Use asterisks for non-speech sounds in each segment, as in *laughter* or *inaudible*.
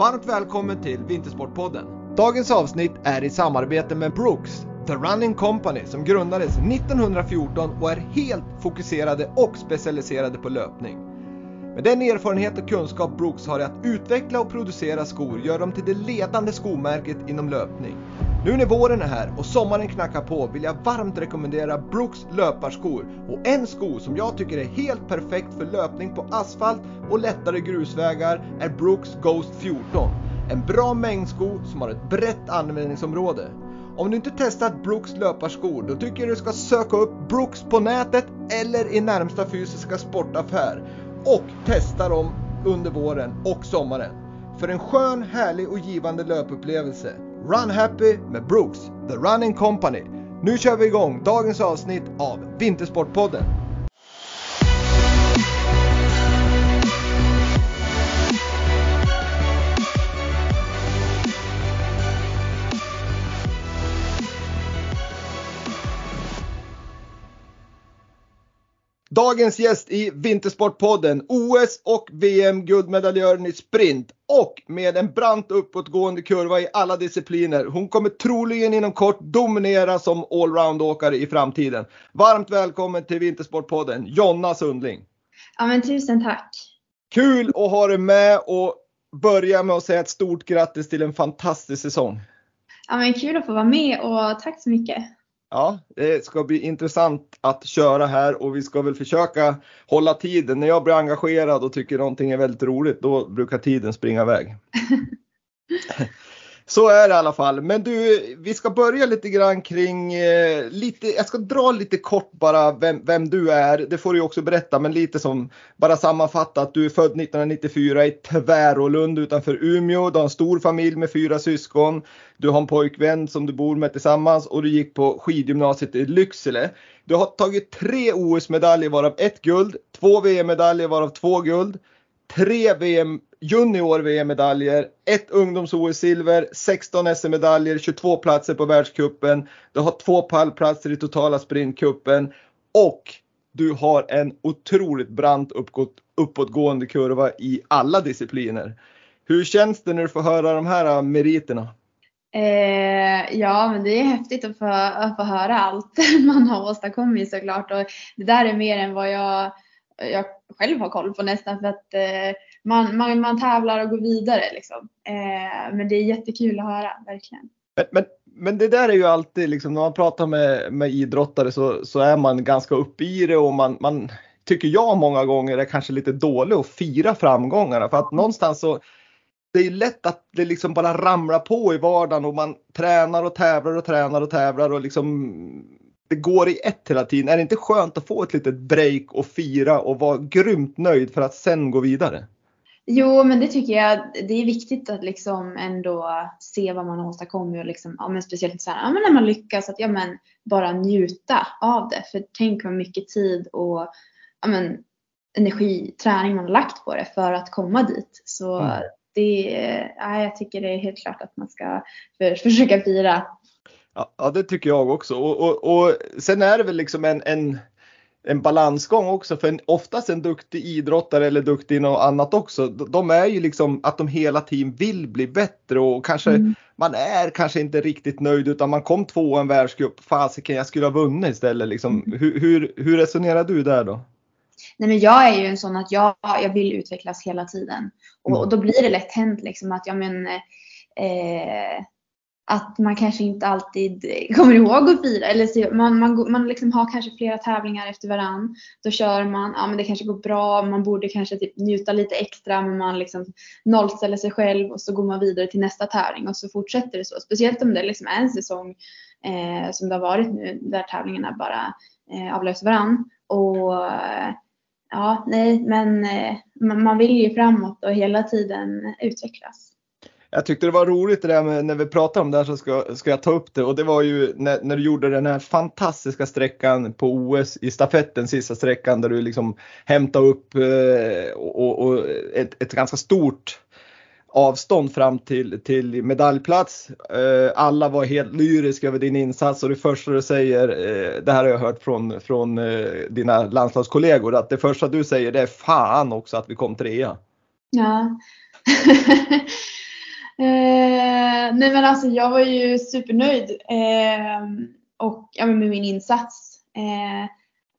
Varmt välkommen till Vintersportpodden. Dagens avsnitt är i samarbete med Brooks, The Running Company som grundades 1914 och är helt fokuserade och specialiserade på löpning. Med den erfarenhet och kunskap Brooks har i att utveckla och producera skor gör de till det ledande skomärket inom löpning. Nu när våren är här och sommaren knackar på vill jag varmt rekommendera Brooks löparskor och en sko som jag tycker är helt perfekt för löpning på asfalt och lättare grusvägar är Brooks Ghost 14. En bra mängdsko som har ett brett användningsområde. Om du inte testat Brooks löparskor då tycker jag du ska söka upp Brooks på nätet eller i närmsta fysiska sportaffär och testa dem under våren och sommaren. För en skön, härlig och givande löpupplevelse. Run Happy med Brooks, The Running Company. Nu kör vi igång dagens avsnitt av Vintersportpodden. Dagens gäst i Vintersportpodden, OS och VM guldmedaljören i sprint och med en brant uppåtgående kurva i alla discipliner. Hon kommer troligen inom kort dominera som allround-åkare i framtiden. Varmt välkommen till Vintersportpodden, Jonna Sundling. Ja men tusen tack. Kul att ha dig med och börja med att säga ett stort grattis till en fantastisk säsong. Ja men kul att få vara med och tack så mycket. Ja, det ska bli intressant att köra här och vi ska väl försöka hålla tiden. När jag blir engagerad och tycker någonting är väldigt roligt, då brukar tiden springa iväg. *laughs* Så är det i alla fall. Men du, vi ska börja lite grann kring eh, lite, jag ska dra lite kort bara vem, vem, du är. Det får du också berätta, men lite som bara sammanfatta att du är född 1994 i Tvärolund utanför Umeå. Du har en stor familj med fyra syskon. Du har en pojkvän som du bor med tillsammans och du gick på skidgymnasiet i Lycksele. Du har tagit tre OS-medaljer varav ett guld, två VM-medaljer varav två guld, tre VM junior-VM-medaljer, ett ungdoms-OS-silver, 16 SM-medaljer, 22 platser på världskuppen. Du har två pallplatser i totala sprintkuppen och du har en otroligt brant uppåtgående kurva i alla discipliner. Hur känns det när du får höra de här äh, meriterna? Eh, ja, men det är häftigt att få, att få höra allt *laughs* man har åstadkommit såklart. Och det där är mer än vad jag, jag själv har koll på nästan. För att eh, man, man, man tävlar och går vidare liksom. Eh, men det är jättekul att höra, verkligen. Men, men, men det där är ju alltid liksom när man pratar med, med idrottare så, så är man ganska uppe i det och man, man tycker jag många gånger är kanske lite dålig att fira framgångarna för att någonstans så det är lätt att det liksom bara ramlar på i vardagen och man tränar och tävlar och tränar och tävlar och liksom det går i ett hela tiden. Är det inte skönt att få ett litet break och fira och vara grymt nöjd för att sen gå vidare? Jo, men det tycker jag. Det är viktigt att liksom ändå se vad man har åstadkommit och liksom, ja, men speciellt så här, ja, men när man lyckas att ja, men bara njuta av det. För tänk vad mycket tid och ja, men, energi, träning man har lagt på det för att komma dit. Så mm. det, ja, jag tycker det är helt klart att man ska för, försöka fira. Ja, det tycker jag också. Och, och, och sen är det väl liksom en, en en balansgång också för en, oftast en duktig idrottare eller duktig i något annat också. De är ju liksom att de hela tiden vill bli bättre och kanske mm. man är kanske inte riktigt nöjd utan man kom två en världscup. Fasiken jag skulle ha vunnit istället liksom. Mm. Hur, hur, hur resonerar du där då? Nej men jag är ju en sån att jag, jag vill utvecklas hela tiden. Och, mm. och då blir det lätt hänt liksom att ja men eh, att man kanske inte alltid *laughs* kommer ihåg att fira. Eller man, man, man liksom har kanske flera tävlingar efter varann. Då kör man, ja men det kanske går bra, man borde kanske typ njuta lite extra men man liksom nollställer sig själv och så går man vidare till nästa tävling och så fortsätter det så. Speciellt om det liksom är en säsong eh, som det har varit nu där tävlingarna bara eh, avlöser varann. Och eh, ja, nej men eh, man, man vill ju framåt och hela tiden utvecklas jag tyckte det var roligt det där med när vi pratade om det här så ska, ska jag ta upp det och det var ju när, när du gjorde den här fantastiska sträckan på OS i stafetten, sista sträckan där du liksom hämtade upp eh, och, och ett, ett ganska stort avstånd fram till, till medaljplats. Eh, alla var helt lyriska över din insats och det första du säger, eh, det här har jag hört från, från eh, dina landslagskollegor, att det första du säger det är fan också att vi kom trea. Ja. *laughs* eh, nej men alltså jag var ju supernöjd eh, och, ja, med min insats. Eh,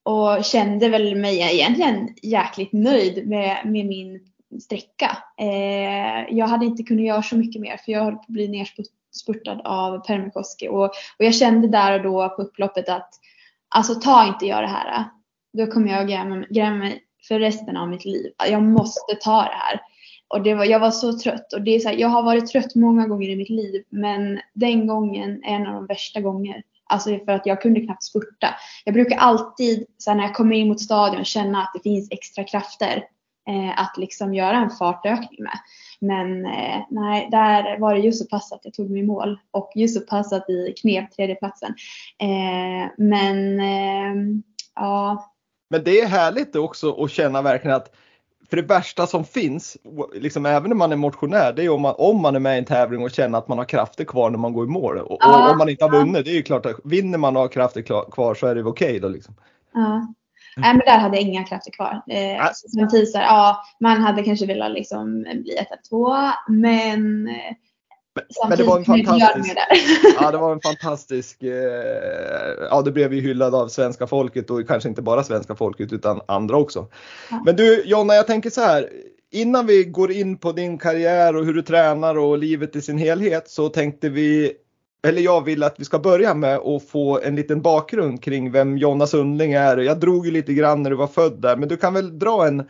och kände väl mig egentligen jäkligt nöjd med, med min sträcka. Eh, jag hade inte kunnat göra så mycket mer för jag höll på att bli nerspurtad av Permikoski och, och jag kände där och då på upploppet att alltså ta inte jag det här. Då kommer jag gräma, gräma mig för resten av mitt liv. Jag måste ta det här. Och det var, jag var så trött. Och det är så här, jag har varit trött många gånger i mitt liv. Men den gången är en av de värsta gånger. Alltså för att jag kunde knappt spurta. Jag brukar alltid så här, när jag kommer in mot stadion känna att det finns extra krafter eh, att liksom göra en fartökning med. Men eh, nej, där var det just så pass att jag tog mig i mål och just så pass att vi knep tredjeplatsen. Eh, men eh, ja. Men det är härligt också att känna verkligen att för det värsta som finns, liksom även när man är motionär, det är om man, om man är med i en tävling och känner att man har krafter kvar när man går i mål. Och, ja, och om man inte har vunnit, det är ju klart att vinner man och har krafter kvar så är det okej okay då liksom. Ja. Nej men där hade jag inga krafter kvar. Eh, som teaser, ja man hade kanske velat liksom bli ett eller två men eh, men, men det var en fantastisk, *laughs* ja, det var en fantastisk, eh, ja det blev ju hyllad av svenska folket och kanske inte bara svenska folket utan andra också. Ja. Men du Jonna, jag tänker så här, innan vi går in på din karriär och hur du tränar och livet i sin helhet så tänkte vi eller jag vill att vi ska börja med att få en liten bakgrund kring vem Jonna Sundling är. Jag drog ju lite grann när du var född där, men du kan väl dra en,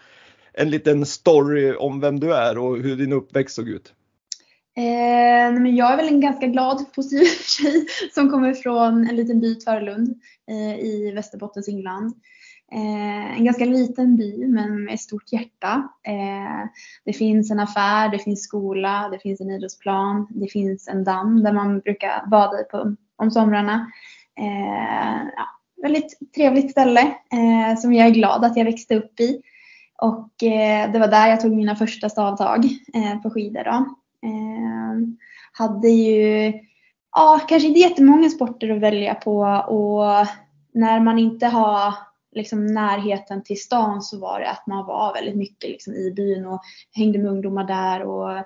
en liten story om vem du är och hur din uppväxt såg ut? Eh, men jag är väl en ganska glad, *laughs* positiv tjej som kommer från en liten by, Tvärlund, eh, i Västerbottens inland. Eh, en ganska liten by men med ett stort hjärta. Eh, det finns en affär, det finns skola, det finns en idrottsplan, det finns en damm där man brukar bada i på, om somrarna. Eh, ja, väldigt trevligt ställe eh, som jag är glad att jag växte upp i. Och eh, det var där jag tog mina första stavtag eh, på skidor. Då. Ehm, hade ju ja, kanske inte jättemånga sporter att välja på och när man inte har liksom närheten till stan så var det att man var väldigt mycket liksom i byn och hängde med ungdomar där och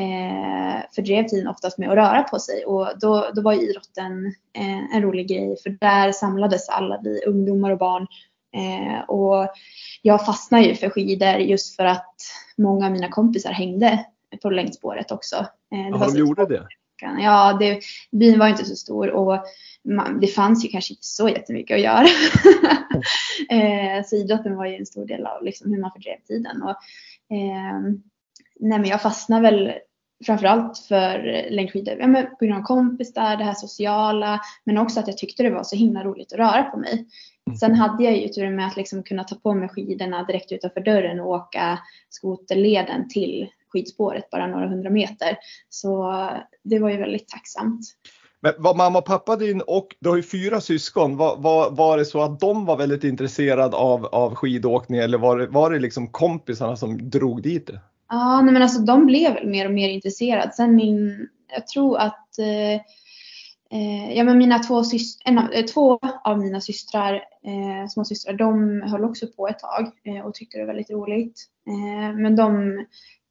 eh, fördrev tiden oftast med att röra på sig. Och då, då var ju idrotten eh, en rolig grej för där samlades alla vi ungdomar och barn. Eh, och jag fastnade ju för skidor just för att många av mina kompisar hängde på längdspåret också. Eh, Jaha, de gjorde det? Ja, det, byn var inte så stor och man, det fanns ju kanske inte så jättemycket att göra. *laughs* eh, så idrotten var ju en stor del av liksom hur man fördrev tiden. Och, eh, nej men jag fastnade väl framförallt för längdskidor ja, men på grund av kompisar, det här sociala, men också att jag tyckte det var så himla roligt att röra på mig. Mm. Sen hade jag ju turen med att liksom kunna ta på mig skidorna direkt utanför dörren och åka skoterleden till skidspåret bara några hundra meter. Så det var ju väldigt tacksamt. Men var mamma och pappa din och du har ju fyra syskon. Var, var, var det så att de var väldigt intresserade av, av skidåkning eller var det, var det liksom kompisarna som drog dit det? Ja, nej men alltså de blev väl mer och mer intresserade. Sen min, jag tror att eh, eh ja, men mina två, en av, eh, två av mina systrar, eh, småsystrar, de höll också på ett tag eh, och tyckte det var väldigt roligt. Eh, men de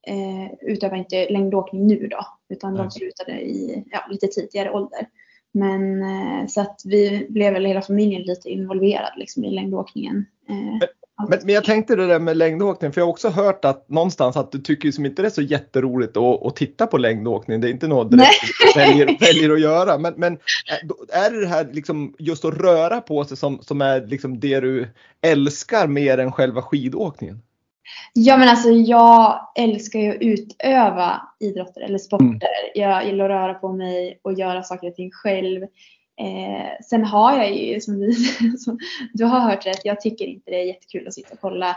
eh, utövar inte längdåkning nu då, utan de slutade i ja, lite tidigare ålder. Men eh, så att vi blev väl hela familjen lite involverad liksom, i längdåkningen. Eh, men, men, jag tänkte det där med längdåkning, för jag har också hört att någonstans att du tycker som inte det är så jätteroligt att, att titta på längdåkning. Det är inte något du *laughs* väljer, väljer att göra. Men, men eh, är det det här liksom just att röra på sig som, som är liksom det du älskar mer än själva skidåkningen? Ja men alltså jag älskar ju att utöva idrotter eller sporter. Mm. Jag gillar att röra på mig och göra saker och ting själv. Eh, sen har jag ju, som du, *laughs* som du har hört rätt, jag tycker inte det är jättekul att sitta och kolla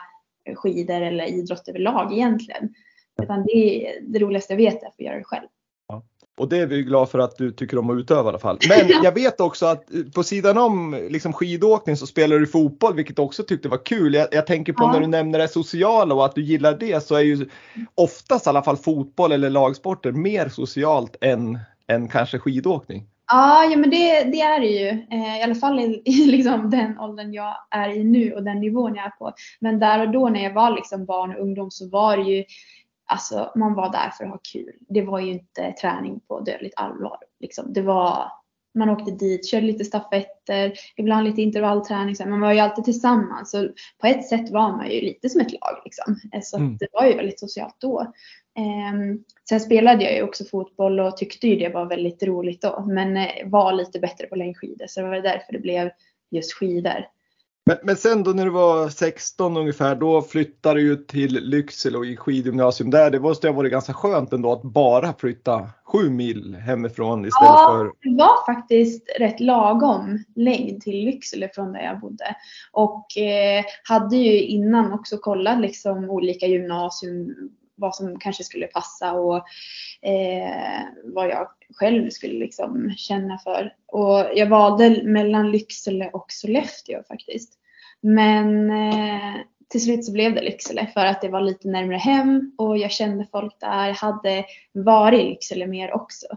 skidor eller idrott överlag egentligen. Utan det, är det roligaste jag vet är att få göra det själv. Och det är vi glada för att du tycker om att utöva i alla fall. Men jag vet också att på sidan om liksom skidåkning så spelar du fotboll vilket också tyckte var kul. Jag, jag tänker på ja. när du nämner det sociala och att du gillar det så är ju oftast i alla fall fotboll eller lagsporter mer socialt än, än kanske skidåkning. Ja, ja men det, det är det ju. Eh, I alla fall i, i liksom den åldern jag är i nu och den nivån jag är på. Men där och då när jag var liksom barn och ungdom så var det ju Alltså man var där för att ha kul. Det var ju inte träning på dödligt allvar. Liksom. Det var, man åkte dit, körde lite stafetter, ibland lite intervallträning. Så man var ju alltid tillsammans. Så på ett sätt var man ju lite som ett lag. Liksom. Så mm. det var ju väldigt socialt då. Um, sen spelade jag ju också fotboll och tyckte ju det var väldigt roligt då. Men eh, var lite bättre på längdskidor. Så det var därför det blev just skidor. Men, men sen då när du var 16 ungefär, då flyttade du till Lycksele och i skidgymnasium där. Det måste ha varit ganska skönt ändå att bara flytta sju mil hemifrån istället ja, för... det var faktiskt rätt lagom längd till Lycksele från där jag bodde. Och eh, hade ju innan också kollat liksom olika gymnasium, vad som kanske skulle passa och eh, vad jag själv skulle liksom känna för. Och jag valde mellan Lycksele och Sollefteå faktiskt. Men eh, till slut så blev det Lycksele för att det var lite närmare hem och jag kände folk där. Jag hade varit i Lycksele mer också.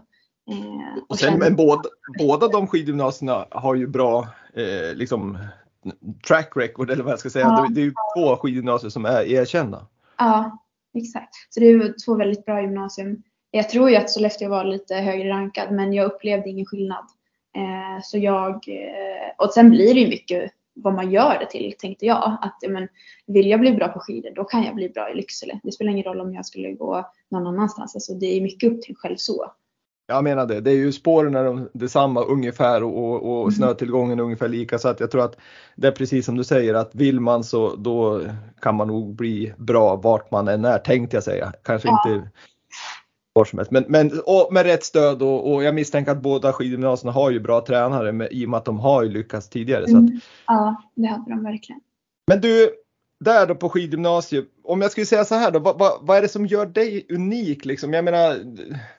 Eh, och sen, kände... Men båda, båda de skidgymnasierna har ju bra eh, liksom, track record eller vad jag ska säga. Ja. Det, det är ju två skidgymnasier som är erkända. Ja, exakt. Så det är två väldigt bra gymnasium. Jag tror ju att Sollefteå var lite högre rankad men jag upplevde ingen skillnad. Eh, så jag, eh, och sen blir det ju mycket vad man gör det till tänkte jag. Att men, vill jag bli bra på skidor då kan jag bli bra i Lycksele. Det spelar ingen roll om jag skulle gå någon annanstans. Alltså, det är mycket upp till själv så. Jag menar det. Det är ju spåren är de, detsamma ungefär och, och, mm. snötillgången är ungefär lika så att jag tror att det är precis som du säger att vill man så då kan man nog bli bra vart man än är tänkte jag säga. Kanske ja. inte var som helst. Men, men med rätt stöd och, och, jag misstänker att båda skidgymnasierna har ju bra tränare med, i och med att de har ju lyckats tidigare. Så att... mm. Ja, det hade de verkligen. Men du, där då på skidgymnasiet, om jag skulle säga så här då, vad, vad, vad, är det som gör dig unik liksom? Jag menar,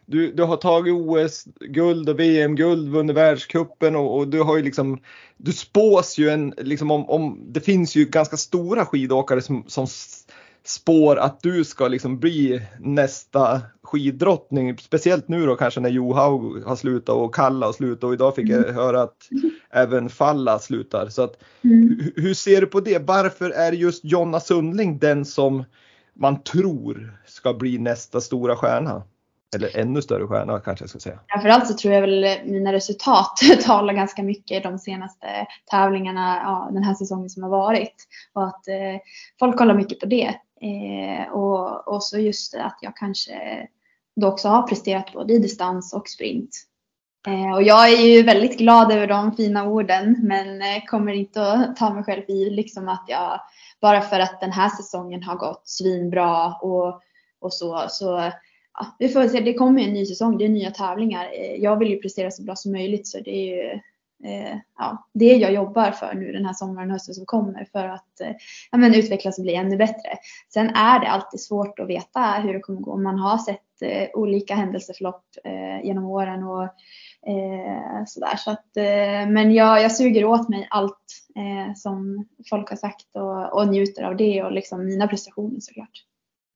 du, du har tagit OS-guld och VM-guld, vunnit världskuppen och, och, du har ju liksom, du spås ju en, liksom om, om, det finns ju ganska stora skidåkare som, som spår att du ska liksom bli nästa skiddrottning. Speciellt nu då kanske när Johaug har slutat och Kalla har slutat och idag fick jag mm. höra att även Falla slutar. Så att, mm. Hur ser du på det? Varför är just Jonna Sundling den som man tror ska bli nästa stora stjärna? Eller ännu större stjärna kanske jag ska säga. Framförallt så tror jag väl mina resultat *laughs* talar ganska mycket de senaste tävlingarna, ja, den här säsongen som har varit. Och att eh, folk kollar mycket på det. Eh, och, och så just att jag kanske då också har presterat både i distans och sprint. Eh, och jag är ju väldigt glad över de fina orden men eh, kommer inte att ta mig själv i liksom att jag bara för att den här säsongen har gått svinbra och, och så, så ja, vi får se, det kommer en ny säsong, det är nya tävlingar. Eh, jag vill ju prestera så bra som möjligt så det är ju eh, ja, det jag jobbar för nu den här sommaren och hösten som kommer för att eh, ja, men utvecklas och bli ännu bättre. Sen är det alltid svårt att veta hur det kommer gå. Man har sett eh, olika händelseförlopp eh, genom åren och eh, sådär. Så att, eh, men jag, jag suger åt mig allt eh, som folk har sagt och, och njuter av det och liksom mina prestationer såklart.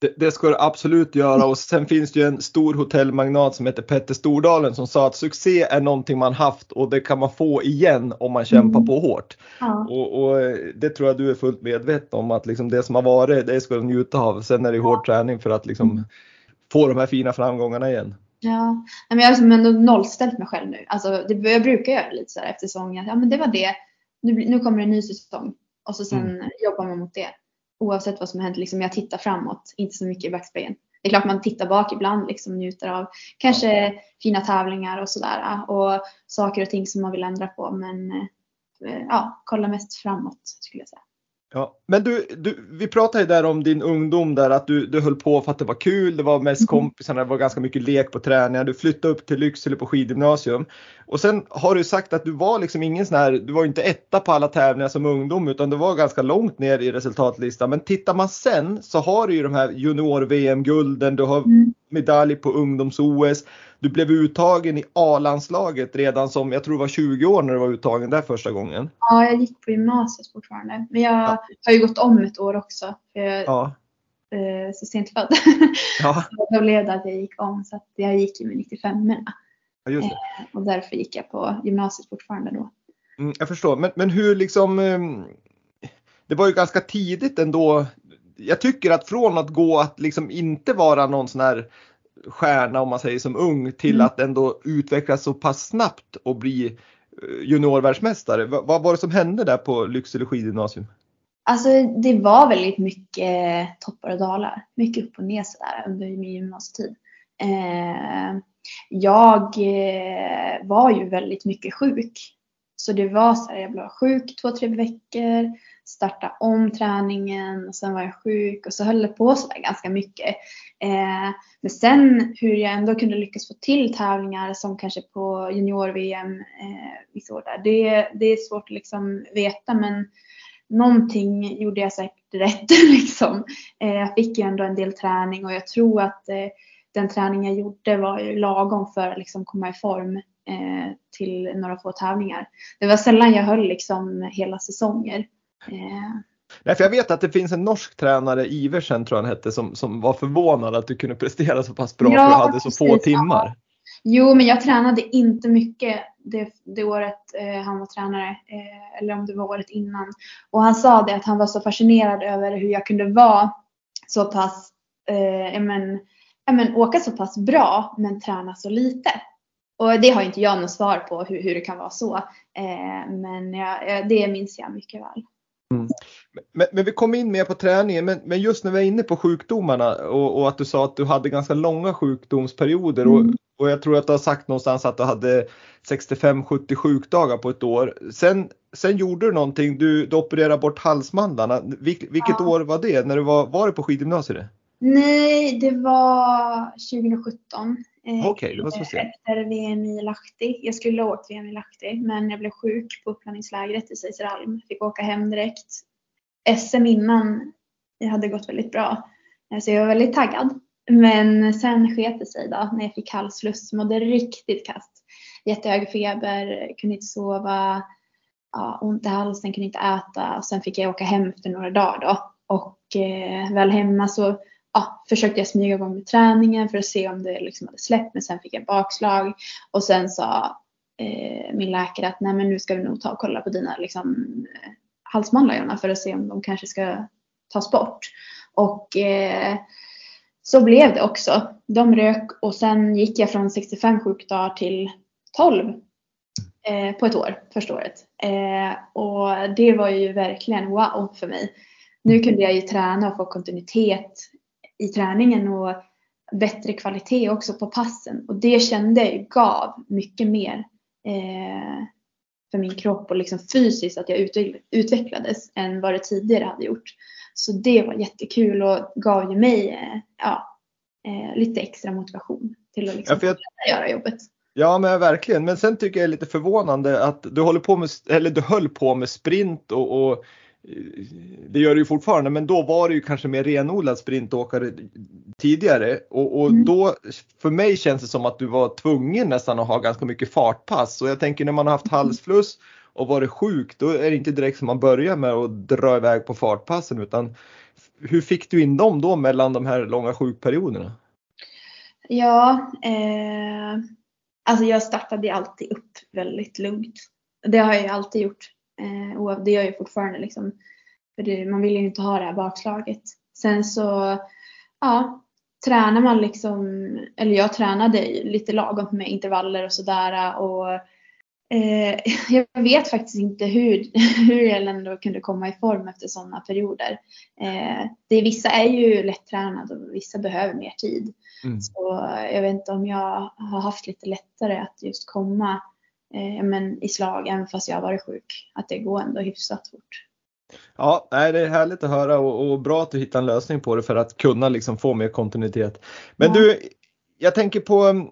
Det, det, ska du absolut göra och sen finns det ju en stor hotellmagnat som heter Petter Stordalen som sa att succé är någonting man haft och det kan man få igen om man kämpar mm. på hårt. Ja. Och, och, det tror jag du är fullt medveten om att liksom det som har varit det ska du njuta av. Sen är det hård träning för att liksom mm. få de här fina framgångarna igen. Ja, men jag har liksom ändå nollställt mig själv nu. Alltså, det, jag brukar göra lite så här efter säsongen. Ja, men det var det. Nu, nu kommer en ny säsong och så sen mm. jobbar man mot det oavsett vad som hänt, liksom jag tittar framåt, inte så mycket i backspegeln. Det är klart man tittar bak ibland, liksom njuter av kanske fina tävlingar och sådär och saker och ting som man vill ändra på. Men eh, ja, kolla mest framåt skulle jag säga. Ja, men du, du, vi pratade ju där om din ungdom där att du, du höll på för att det var kul, det var mest mm. kompisarna, det var ganska mycket lek på träningar, du flyttade upp till Lycksele på skidgymnasium. Och sen har du sagt att du var liksom ingen sån här, du var inte etta på alla tävlingar som ungdom utan du var ganska långt ner i resultatlistan. Men tittar man sen så har du ju de här junior-VM-gulden, du har mm. Medalj på ungdoms-OS. Du blev uttagen i A-landslaget redan som, jag tror det var 20 år när du var uttagen där första gången. Ja, jag gick på gymnasiet fortfarande. Men jag ja. har ju gått om ett år också. För jag ja. är så sent född. *laughs* Ja. så då blev det att jag gick om. Så att jag gick ju med 95 ja, just det. Eh, och därför gick jag på gymnasiet fortfarande då. Mm, jag förstår. Men, men hur liksom ehm, det var ju ganska tidigt ändå. Jag tycker att från att gå att liksom inte vara någon sån här stjärna om man säger som ung till mm. att ändå utvecklas så pass snabbt och bli eh, juniorvärldsmästare. Vad, vad var det som hände där på Lycksele skidgymnasium? Alltså det var väldigt mycket toppar och dalar. Mycket upp och ner sådär under min gymnasietid. Eh, jag eh, var ju väldigt mycket sjuk. Så det var så här, jag blev sjuk två, tre veckor starta om träningen och sen var jag sjuk och så höll det på sådär ganska mycket. Eh, men sen hur jag ändå kunde lyckas få till tävlingar som kanske på junior-VM eh, vissa år där, det, det är svårt att liksom veta men någonting gjorde jag säkert rätt *laughs* liksom. Eh, jag fick ju ändå en del träning och jag tror att eh, den träning jag gjorde var ju lagom för att liksom komma i form eh, till några få tävlingar. Det var sällan jag höll liksom hela säsonger. Eh. Nej, för jag vet att det finns en norsk tränare, Iversen tror jag han hette, som, som var förvånad att du kunde prestera så pass bra ja, för du hade så få timmar. Jo, men jag tränade inte mycket det, det året eh, han var tränare, eh, eller om det var året innan. Och han sa det att han var så fascinerad över hur jag kunde vara så pass, eh, men, men, åka så pass bra men träna så lite. Och det har inte jag något svar på hur, hur det kan vara så. Eh, men jag, det minns jag mycket väl. Mm. Men, men, vi kom in mer på träningen, men, men, just när vi är inne på sjukdomarna och, och, att du sa att du hade ganska långa sjukdomsperioder mm. och, och, jag tror att du har sagt någonstans att du hade 65-70 sjukdagar på ett år. Sen, sen gjorde du någonting, du, du opererade bort halsmandlarna. Vil, vilket ja. år var det? När du var, var du på skidgymnasiet? Nej, det var 2017. Eh, Okej, okay, det var så sent. Efter VM i Lahti. Jag skulle ha åkt VM i Lahti men jag blev sjuk på uppladdningslägret i Seiseralm. Fick åka hem direkt. SM innan det hade gått väldigt bra. Eh, så jag var väldigt taggad. Men sen sket det sig då när jag fick halsfluss. Mådde riktigt kast. Jättehög feber, kunde inte sova, ja, ont i halsen, kunde inte äta. Och sen fick jag åka hem efter några dagar då. Och eh, väl hemma så ja, försökte jag smyga igång med träningen för att se om det liksom hade släppt men sen fick jag bakslag och sen sa eh, min läkare att nej men nu ska vi nog ta och kolla på dina liksom, eh, halsmandlar för att se om de kanske ska tas bort. Och eh, så blev det också. De rök och sen gick jag från 65 sjukdagar till 12 eh, på ett år, första året. Eh, och det var ju verkligen wow för mig. Nu kunde jag ju träna och få kontinuitet i träningen och bättre kvalitet också på passen. Och det kände jag gav mycket mer eh, för min kropp och liksom fysiskt att jag utvecklades än vad det tidigare hade gjort. Så det var jättekul och gav ju mig eh, ja, eh, lite extra motivation till att liksom ja, jag, göra jobbet. Ja men verkligen, men sen tycker jag det är lite förvånande att du håller på med, eller du höll på med sprint och, och det gör det ju fortfarande, men då var det ju kanske mer renodlad sprintåkare tidigare och, och mm. då för mig känns det som att du var tvungen nästan att ha ganska mycket fartpass och jag tänker när man har haft halsfluss och varit sjuk då är det inte direkt som man börjar med att dra iväg på fartpassen utan hur fick du in dem då mellan de här långa sjukperioderna? Ja, eh, alltså jag startade alltid upp väldigt lugnt. Det har jag alltid gjort. Eh, det gör jag fortfarande liksom. För det, man vill ju inte ha det här bakslaget. Sen så, ja, tränar man liksom, eller jag tränade lite lagom med intervaller och sådär och eh, *laughs* jag vet faktiskt inte hur, *laughs* hur jag ändå kunde komma i form efter sådana perioder. Eh, det, vissa är ju lättränade och vissa behöver mer tid. Mm. Så jag vet inte om jag har haft lite lättare att just komma eh, men i slag även fast jag varit sjuk. Att det går ändå hyfsat fort. Ja, det är härligt att höra och, och, bra att du hittar en lösning på det för att kunna liksom få mer kontinuitet. Men ja. du, jag tänker på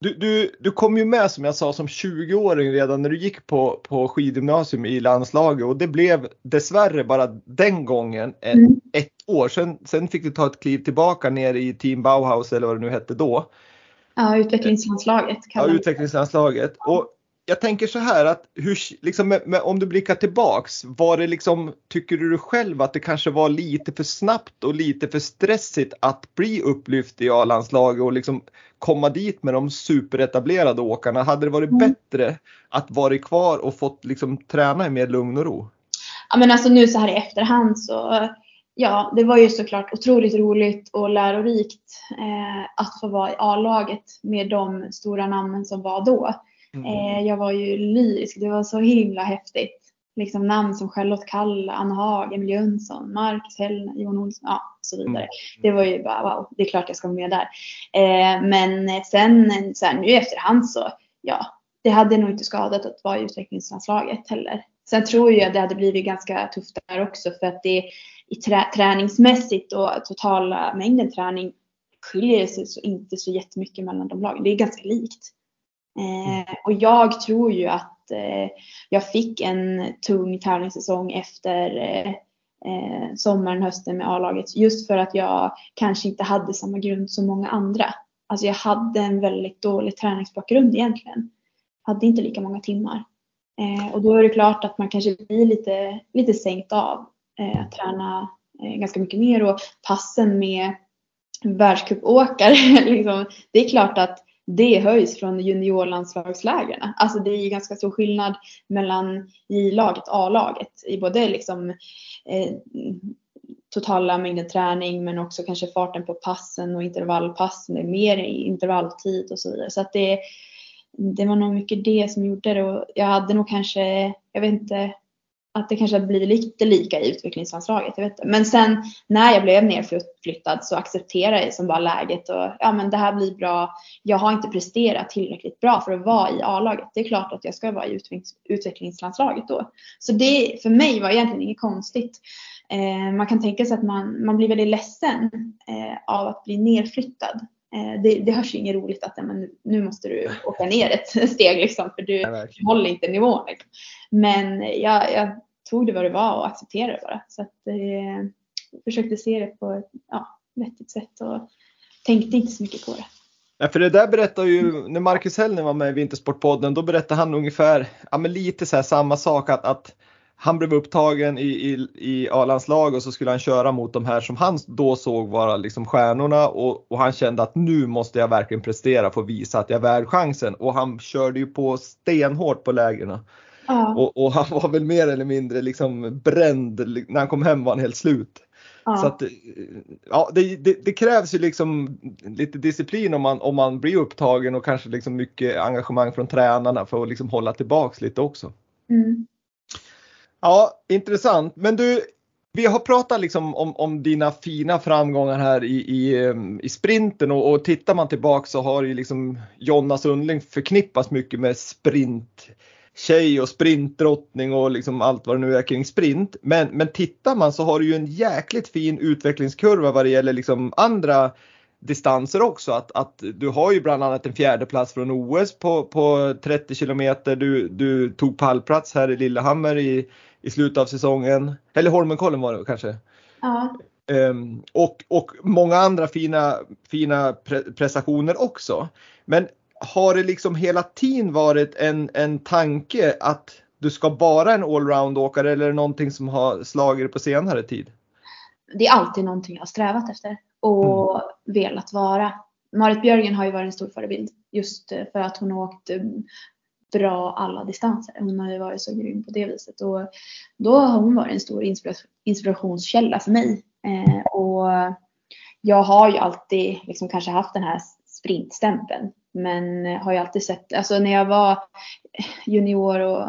Du, du, du kom ju med som jag sa som 20-åring redan när du gick på, på skidgymnasium i landslaget och det blev dessvärre bara den gången ett, mm. ett år. Sen, sen fick du ta ett kliv tillbaka ner i Team Bauhaus eller vad det nu hette då. Ja, utvecklingslandslaget. Ja, utvecklingslandslaget. Och jag tänker så här att hur, liksom, med, med, om du blickar tillbaks, var det liksom, tycker du själv att det kanske var lite för snabbt och lite för stressigt att bli upplyft i A-landslaget och liksom komma dit med de superetablerade åkarna? Hade det varit mm. bättre att vara kvar och fått liksom träna i mer lugn och ro? Ja men alltså nu så här i efterhand så ja, det var ju såklart otroligt roligt och lärorikt eh, att få vara i A-laget med de stora namnen som var då. Mm. Eh, jag var ju lyrisk. Det var så himla häftigt. Liksom namn som Charlotte Kalla, Anna Haag, Emil Jönsson, Marcus Hellner, Johan Olsson, ja så vidare. Mm. Det var ju bara wow, det är klart jag ska vara med där. Eh, men sen så här, nu i efterhand så, ja, det hade nog inte skadat att vara i utvecklingslandslaget heller. Sen tror jag det hade blivit ganska tufft där också för att det i trä, träningsmässigt och totala mängden träning skiljer sig så inte så jättemycket mellan de lagen. Det är ganska likt. Eh, och jag tror ju att eh, jag fick en tung tävlingssäsong efter eh, eh, sommaren, hösten med A-laget. Just för att jag kanske inte hade samma grund som många andra. Alltså jag hade en väldigt dålig träningsbakgrund egentligen. Hade inte lika många timmar. Eh, och då är det klart att man kanske blir lite, lite sänkt av Eh, att träna eh, ganska mycket mer och passen med världscupåkare. *laughs* liksom, det är klart att det höjs från juniorlandslagslägren. Alltså det är ju ganska stor skillnad mellan J-laget och A-laget i både liksom eh, totala mängden träning men också kanske farten på passen och intervallpassen. Det är mer intervalltid och så vidare. Så att det, det var nog mycket det som gjorde det och jag hade nog kanske, jag vet inte, att det kanske blir lite lika i utvecklingslandslaget. Jag vet inte. Men sen när jag blev nerflyttad så accepterade jag som bara läget och ja men det här blir bra. Jag har inte presterat tillräckligt bra för att vara i A-laget. Det är klart att jag ska vara i utvecklingslandslaget då. Så det för mig var egentligen inget konstigt. Eh, man kan tänka sig att man, man blir väldigt ledsen eh, av att bli nerflyttad. Eh, det, det hörs ju inget roligt att men, nu måste du åka ner ett *laughs* steg liksom, för du, ja, håller inte nivån. Liksom. Men jag, jag tog det vad det var och accepterade det bara. Så att, eh, försökte se det på ett ja, vettigt sätt och tänkte inte så mycket på det. Ja, för det där berättar ju, när Marcus Hellner var med i Vintersportpodden, då berättade han ungefär, ja men lite så här samma sak att, att han blev upptagen i, i, i A-landslag och så skulle han köra mot de här som han då såg vara liksom stjärnorna och, och han kände att nu måste jag verkligen prestera för att visa att jag är värd chansen och han körde ju på stenhårt på lägren. Ja. Och, och, han var väl mer eller mindre liksom bränd. När han kom hem var han helt slut. Ja. Så att, ja, det, det, det, krävs ju liksom lite disciplin om man, om man blir upptagen och kanske liksom mycket engagemang från tränarna för att liksom hålla tillbaks lite också. Mm. Ja, intressant. Men du, vi har pratat liksom om, om dina fina framgångar här i, i, ehm, i sprinten och, och tittar man tillbaka så har ju liksom Jonna Sundling förknippats mycket med sprint tjej och sprintdrottning och liksom allt vad det nu är kring sprint. Men, men tittar man så har du ju en jäkligt fin utvecklingskurva vad det gäller liksom andra distanser också. Att, att du har ju bland annat en fjärde plats från OS på, på 30 kilometer. Du, du tog pallplats här i Lillehammer i, i slutet av säsongen. Eller Holmenkollen var det kanske. Ja. Um, och, och många andra fina, fina pre prestationer också. Men har det liksom hela tiden varit en, en tanke att du ska vara en allround-åkare eller är det någonting som har slagit på senare tid? Det är alltid någonting jag har strävat efter och mm. velat vara. Marit Björgen har ju varit en stor förebild just för att hon har åkt eh, bra alla distanser. Hon har ju varit så grym på det viset och då har hon varit en stor inspirationskälla för mig. Eh, och jag har ju alltid liksom kanske haft den här sprintstämpeln men har ju alltid sett, alltså när jag var junior och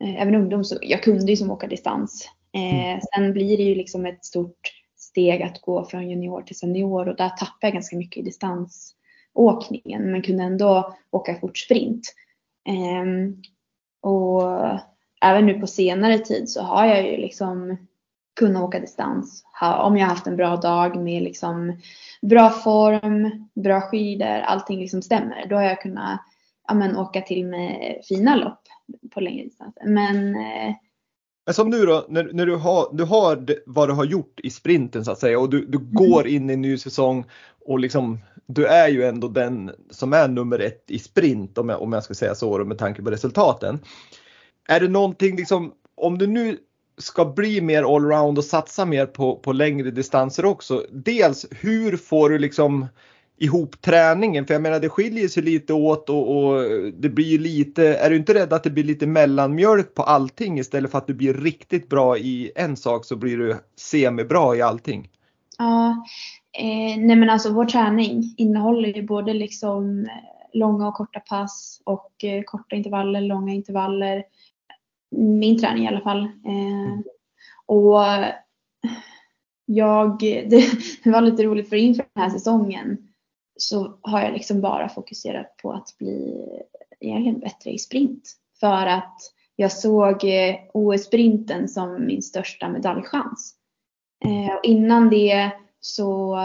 eh, även ungdom så jag kunde ju som åka distans. Eh, mm. sen blir det ju liksom ett stort steg att gå från junior till senior och där tappade jag ganska mycket i distansåkningen men kunde ändå åka fort sprint. Eh, och även nu på senare tid så har jag ju liksom kunna åka distans. Om jag haft en bra dag med liksom bra form, bra skidor, allting liksom stämmer. Då har jag kunnat ja, men, åka till med fina lopp på längre distanser. Men eh, men som nu då, när, när du, har, du har vad du har gjort i sprinten så att säga och du, du mm. går in i en ny säsong och liksom du är ju ändå den som är nummer ett i sprint om jag, om jag ska säga så med tanke på resultaten. Är det någonting liksom, om du nu ska bli mer allround och satsa mer på, på längre distanser också. Dels hur får du liksom ihop träningen? För jag menar det skiljer sig lite åt och, och, det blir lite, är du inte rädd att det blir lite mellanmjölk på allting istället för att du blir riktigt bra i en sak så blir du semibra i allting? Ja, eh, nej men alltså vår träning innehåller ju både liksom eh, långa och korta pass och eh, korta intervaller, långa intervaller. Min träning i alla fall. Eh, och jag, det, *laughs* det var lite roligt för inför den här säsongen så har jag liksom bara fokuserat på att bli egentligen bättre i sprint. För att jag såg eh, OS-sprinten som min största medaljchans. Eh, och innan det så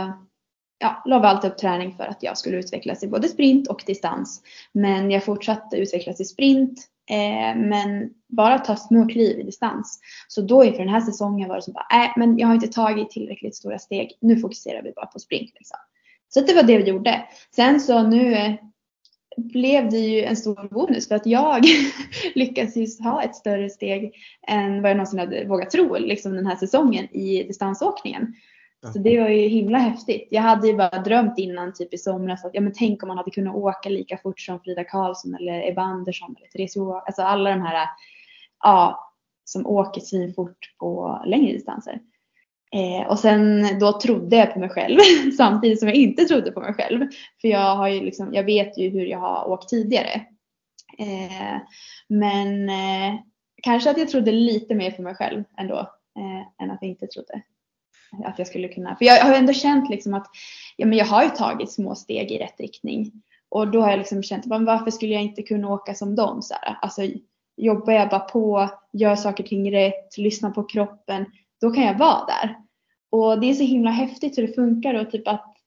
ja, la vi alltid upp träning för att jag skulle utvecklas i både sprint och distans. Men jag fortsatte utvecklas i sprint eh, men bara ta små kliv i distans. Så då inför den här säsongen var det som bara, äh, men jag har inte tagit tillräckligt stora steg. Nu fokuserar vi bara på sprint. Liksom. Så det var det vi gjorde. Sen så nu eh, blev det ju en stor bonus för att jag *laughs* lyckades ju ha ett större steg än vad jag någonsin hade vågat tro liksom den här säsongen i distansåkningen. Så det var ju himla häftigt. Jag hade ju bara drömt innan typ i somras att ja men tänk om man hade kunnat åka lika fort som Frida Karlsson eller Ebba Andersson eller Therese Johaug. Alltså alla de här ja, som åker svinfort på längre distanser. Eh, och sen då trodde jag på mig själv *laughs* samtidigt som jag inte trodde på mig själv. För jag, har ju liksom, jag vet ju hur jag har åkt tidigare. Eh, men eh, kanske att jag trodde lite mer på mig själv ändå eh, än att jag inte trodde att jag skulle kunna. För jag har ändå känt liksom att ja, men jag har ju tagit små steg i rätt riktning. Och då har jag liksom känt varför skulle jag inte kunna åka som dem? Så här? Alltså, jobbar jag bara på, gör saker och ting rätt, lyssnar på kroppen då kan jag vara där. Och det är så himla häftigt hur det funkar och typ att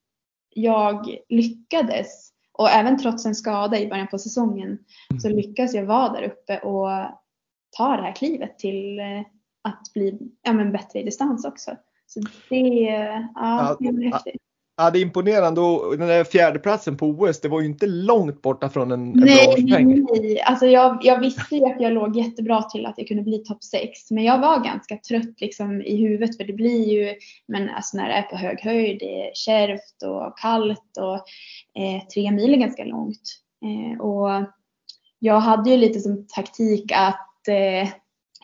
jag lyckades och även trots en skada i början på säsongen så mm. lyckas jag vara där uppe och ta det här klivet till eh, att bli ja, men bättre i distans också. Så det, ja, det är häftigt. Ja, det är imponerande och den där fjärdeplatsen på OS, det var ju inte långt borta från en, en nej, nej, nej. Alltså jag, jag visste ju att jag låg jättebra till att jag kunde bli topp 6. Men jag var ganska trött liksom i huvudet för det blir ju, men alltså när det är på hög höjd, det är kärvt och kallt och eh, tre mil är ganska långt. Eh, och jag hade ju lite som taktik att eh,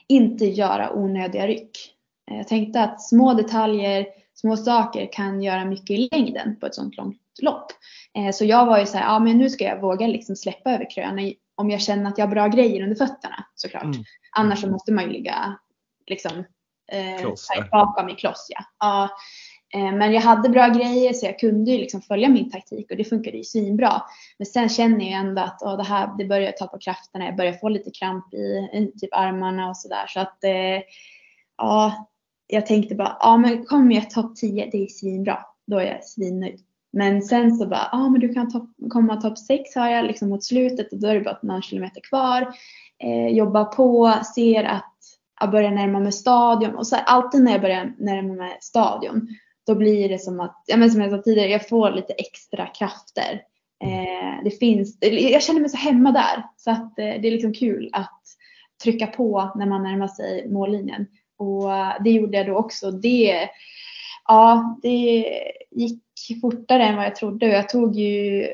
inte göra onödiga ryck. Eh, jag tänkte att små detaljer små saker kan göra mycket i längden på ett sånt långt lopp. Eh, så jag var ju så här, ja men nu ska jag våga liksom släppa över kröna om jag känner att jag har bra grejer under fötterna såklart. Mm. Annars så måste man ju ligga liksom eh, bakom i kloss. Ja. ja. Eh, men jag hade bra grejer så jag kunde ju liksom följa min taktik och det funkade ju svinbra. Men sen känner jag ändå att åh, det här det börjar ta på krafterna. Jag börjar få lite kramp i, i typ armarna och sådär. Så att eh, ja, jag tänkte bara, ja men kommer jag topp 10, det är svinbra. Då är jag svinnöjd. Men sen så bara, ja men du kan top, komma topp 6 har jag liksom mot slutet och då är det bara några kilometer kvar. Eh, jobba på, ser att jag börjar närma mig stadion och så här, alltid när jag börjar närma mig stadion då blir det som att, ja men som jag sa tidigare, jag får lite extra krafter. Eh, det finns, jag känner mig så hemma där så att eh, det är liksom kul att trycka på när man närmar sig mållinjen. Och det gjorde jag då också. Det, ja, det gick fortare än vad jag trodde jag tog ju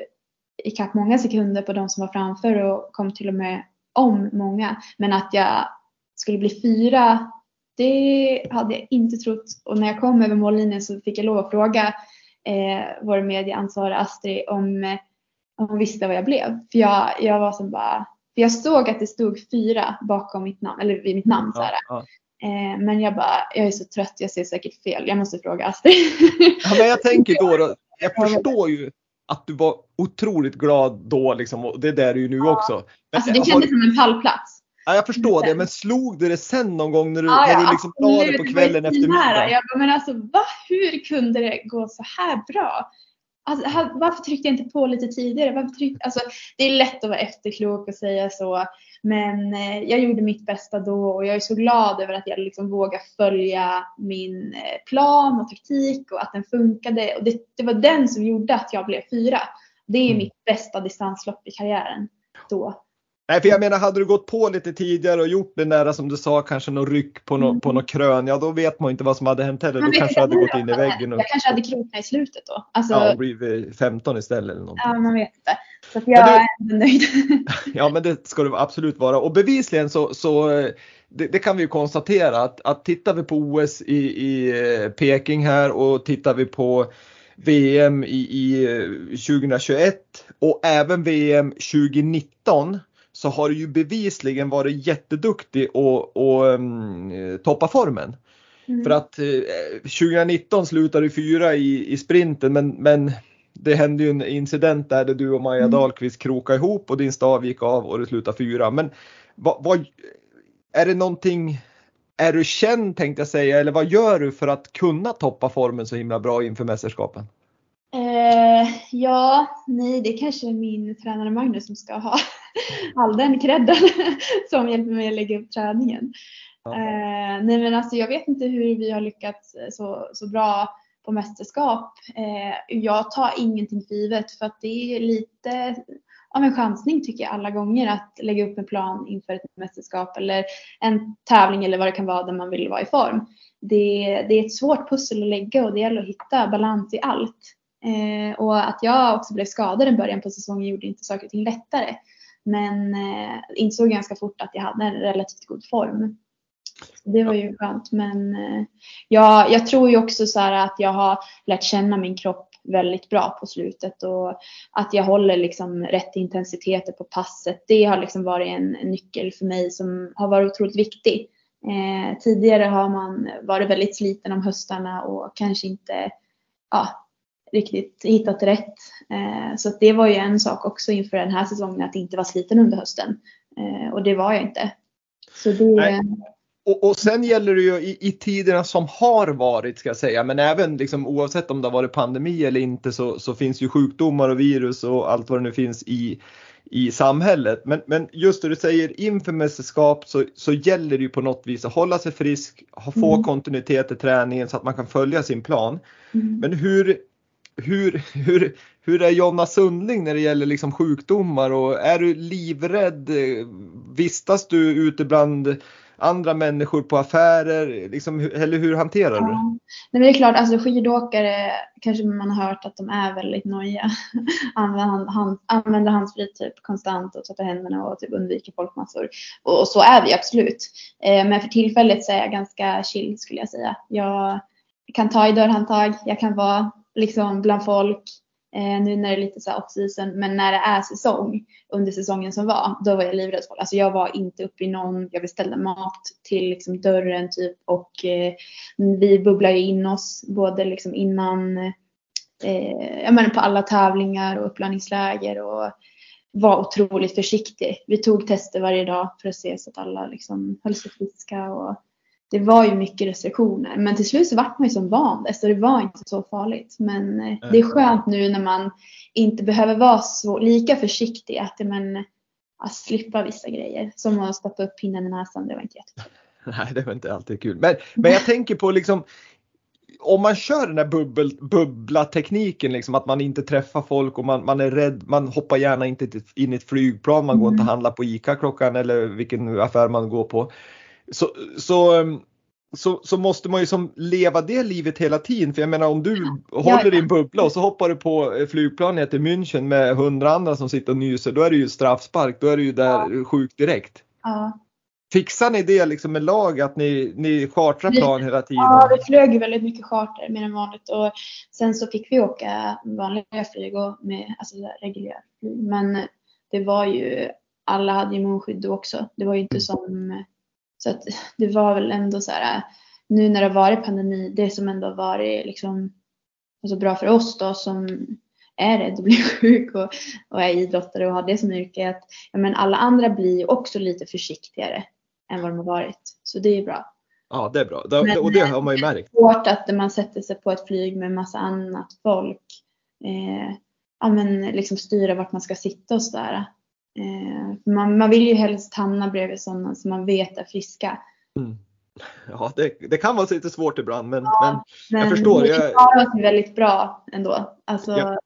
ikapp många sekunder på de som var framför och kom till och med om många. Men att jag skulle bli fyra, det hade jag inte trott. Och när jag kom över mållinjen så fick jag lov att fråga eh, vår medieansvarig Astrid om, om hon visste vad jag blev. För jag, jag var som bara, för jag såg att det stod fyra bakom mitt namn, eller vid mitt namn. Så. Ja, ja. Eh, men jag bara, jag är så trött, jag ser säkert fel. Jag måste fråga Astrid. ja, men jag tänker då, då, *laughs* jag förstår ju att du var otroligt glad då liksom och det är där du ju nu ja. också. Men, alltså det kändes har... som en pallplats. Ja, jag förstår det, men slog du det sen någon gång när du, Ja, ja, när du liksom la det på kvällen efter middagen? Jag bara, men alltså va? Hur kunde det gå så här bra? Alltså, varför tryckte jag inte på lite tidigare? Varför tryckte, alltså, det är lätt att vara efterklok och säga så. Men eh, jag gjorde mitt bästa då och jag är så glad över att jag liksom vågade följa min eh, plan och taktik och att den funkade. Och det, det var den som gjorde att jag blev fyra. Det är Mm. mitt bästa distanslopp i karriären då. Nej, för jag menar, hade du gått på lite tidigare och gjort den där som du sa, kanske någon ryck på, nå, Mm. på något krön, ja då vet man inte vad som hade hänt heller. Kanske du inte hade gått in i det väggen och Jag kanske hade kroknat i slutet då. Alltså, ja, ja, och blivit 15 istället eller någonting. man vet inte. Så jag du- är ändå nöjd. *laughs* Ja, men det ska det absolut vara. Och bevisligen så, så eh, det, det kan vi ju konstatera att, att tittar vi på OS i, i eh, Peking här och tittar vi på VM i, i eh, 2021 och även VM 2019 så har du ju bevisligen varit jätteduktig och, och um, toppa formen. Mm. För att eh, 2019 slutade du fyra i, i sprinten men, men det hände ju en incident där, där du och Maja Mm. Dahlqvist krokade ihop och din stav gick av och du slutade fyra. Men vad, vad, är det någonting, är du känd tänkte jag säga eller vad gör du för att kunna toppa formen så himla bra inför mästerskapen? Eh, ja, nej, det kanske är min tränare Magnus som ska ha *laughs* all den credden *laughs* som hjälper mig att lägga upp träningen. Ja. Eh, nej, men alltså jag vet inte hur vi har lyckats så, så bra på mästerskap. Eh, jag tar ingenting för givet för att det är lite av en chansning tycker jag alla gånger att lägga upp en plan inför ett mästerskap eller en tävling eller vad det kan vara där man vill vara i form. Det, det är ett svårt pussel att lägga och det gäller att hitta balans i allt. Eh, och att jag också blev skadad i början på säsongen gjorde inte saker och ting lättare. Men eh, insåg ganska fort att jag hade en relativt god form. Så det var ju skönt. Men eh, jag, jag tror ju också så här att jag har lärt känna min kropp väldigt bra på slutet och att jag håller liksom rätt intensiteter på passet. Det har liksom varit en, en nyckel för mig som har varit otroligt viktig. Eh, tidigare har man varit väldigt sliten om höstarna och kanske inte ja, riktigt hittat rätt. Eh, så det var ju en sak också inför den här säsongen att inte vara sliten under hösten. Eh, och det var jag inte. Så det, Nej. Och, och sen gäller det ju i, i tiderna som har varit ska jag säga, men även liksom, oavsett om det har varit pandemi eller inte så, så finns ju sjukdomar och virus och allt vad det nu finns i, i samhället. Men, men just det du säger inför mästerskap så, så gäller det ju på något vis att hålla sig frisk, få Mm. kontinuitet i träningen så att man kan följa sin plan. mm. Men hur, hur, hur, hur är Jonna Sundling när det gäller liksom sjukdomar och är du livrädd? Vistas du ute bland andra människor på affärer? Liksom, eller hur hanterar du det? Ja. Nej, det är klart, alltså skidåkare kanske man har hört att de är väldigt nojiga. *laughs* Använder, hand, använder handsprit typ konstant och tvättar händerna och typ undviker folkmassor. Och, och så är vi absolut. Eh, men för tillfället så är jag ganska chill skulle jag säga. Jag kan ta i dörrhandtag, jag kan vara liksom bland folk. Eh, nu när det är lite så här off-season, men när det är säsong, under säsongen som var, då var jag livrädd för. Alltså jag var inte uppe i någon, jag beställde mat till liksom dörren typ och eh, vi bubblar ju in oss både liksom innan, eh, jag menar på alla tävlingar och uppladdningsläger och var otroligt försiktig. Vi tog tester varje dag för att se så att alla liksom höll sig friska och det var ju mycket restriktioner. Men till slut så vart man ju som van det, så det var inte så farligt. Men eh, det är skönt nu när man inte behöver vara så lika försiktig att men, att slippa vissa grejer. Som att stoppa upp pinnen i näsan, det var inte jättekul. *laughs* Nej, det var inte alltid kul. Men, men jag tänker på liksom om man kör den här bubbel, bubbla-tekniken, liksom, att man inte träffar folk och man, man är rädd, man hoppar gärna inte in i ett flygplan, man går inte och handlar på ICA klockan eller vilken affär man går på. Så, så, um, så, så måste man ju som leva det livet hela tiden. För jag menar om du håller din bubbla och så hoppar du på eh, flygplanet till München med hundra andra som sitter och nyser, då är det ju straffspark, då är du ju där sjuk direkt. Ja. Fixar ni det liksom med lag att ni, ni chartrar plan hela tiden? Ja, det flög väldigt mycket charter mer än vanligt och sen så fick vi åka vanliga flyg och med alltså reguljära flyg. Men det var ju, alla hade ju munskydd också. Det var ju inte som, så att det var väl ändå så här, nu när det har varit pandemi, det som ändå har varit liksom alltså bra för oss då som är rädd att bli *laughs* sjuk och, och är idrottare och har det som yrke att ja, men alla andra blir också lite försiktigare än vad de har varit. Så det är bra. Ja, det är bra. Det, och det har man ju märkt. Det är svårt att man sätter sig på ett flyg med massa annat folk. Eh, ja, men liksom styra vart man ska sitta och sådär. Eh, man, man vill ju helst hamna bredvid sådana som man vet är friska. Mm. Ja, det, det, kan vara lite svårt ibland men, ja, men, jag förstår. Jag klarar oss väldigt bra ändå. Alltså, ja.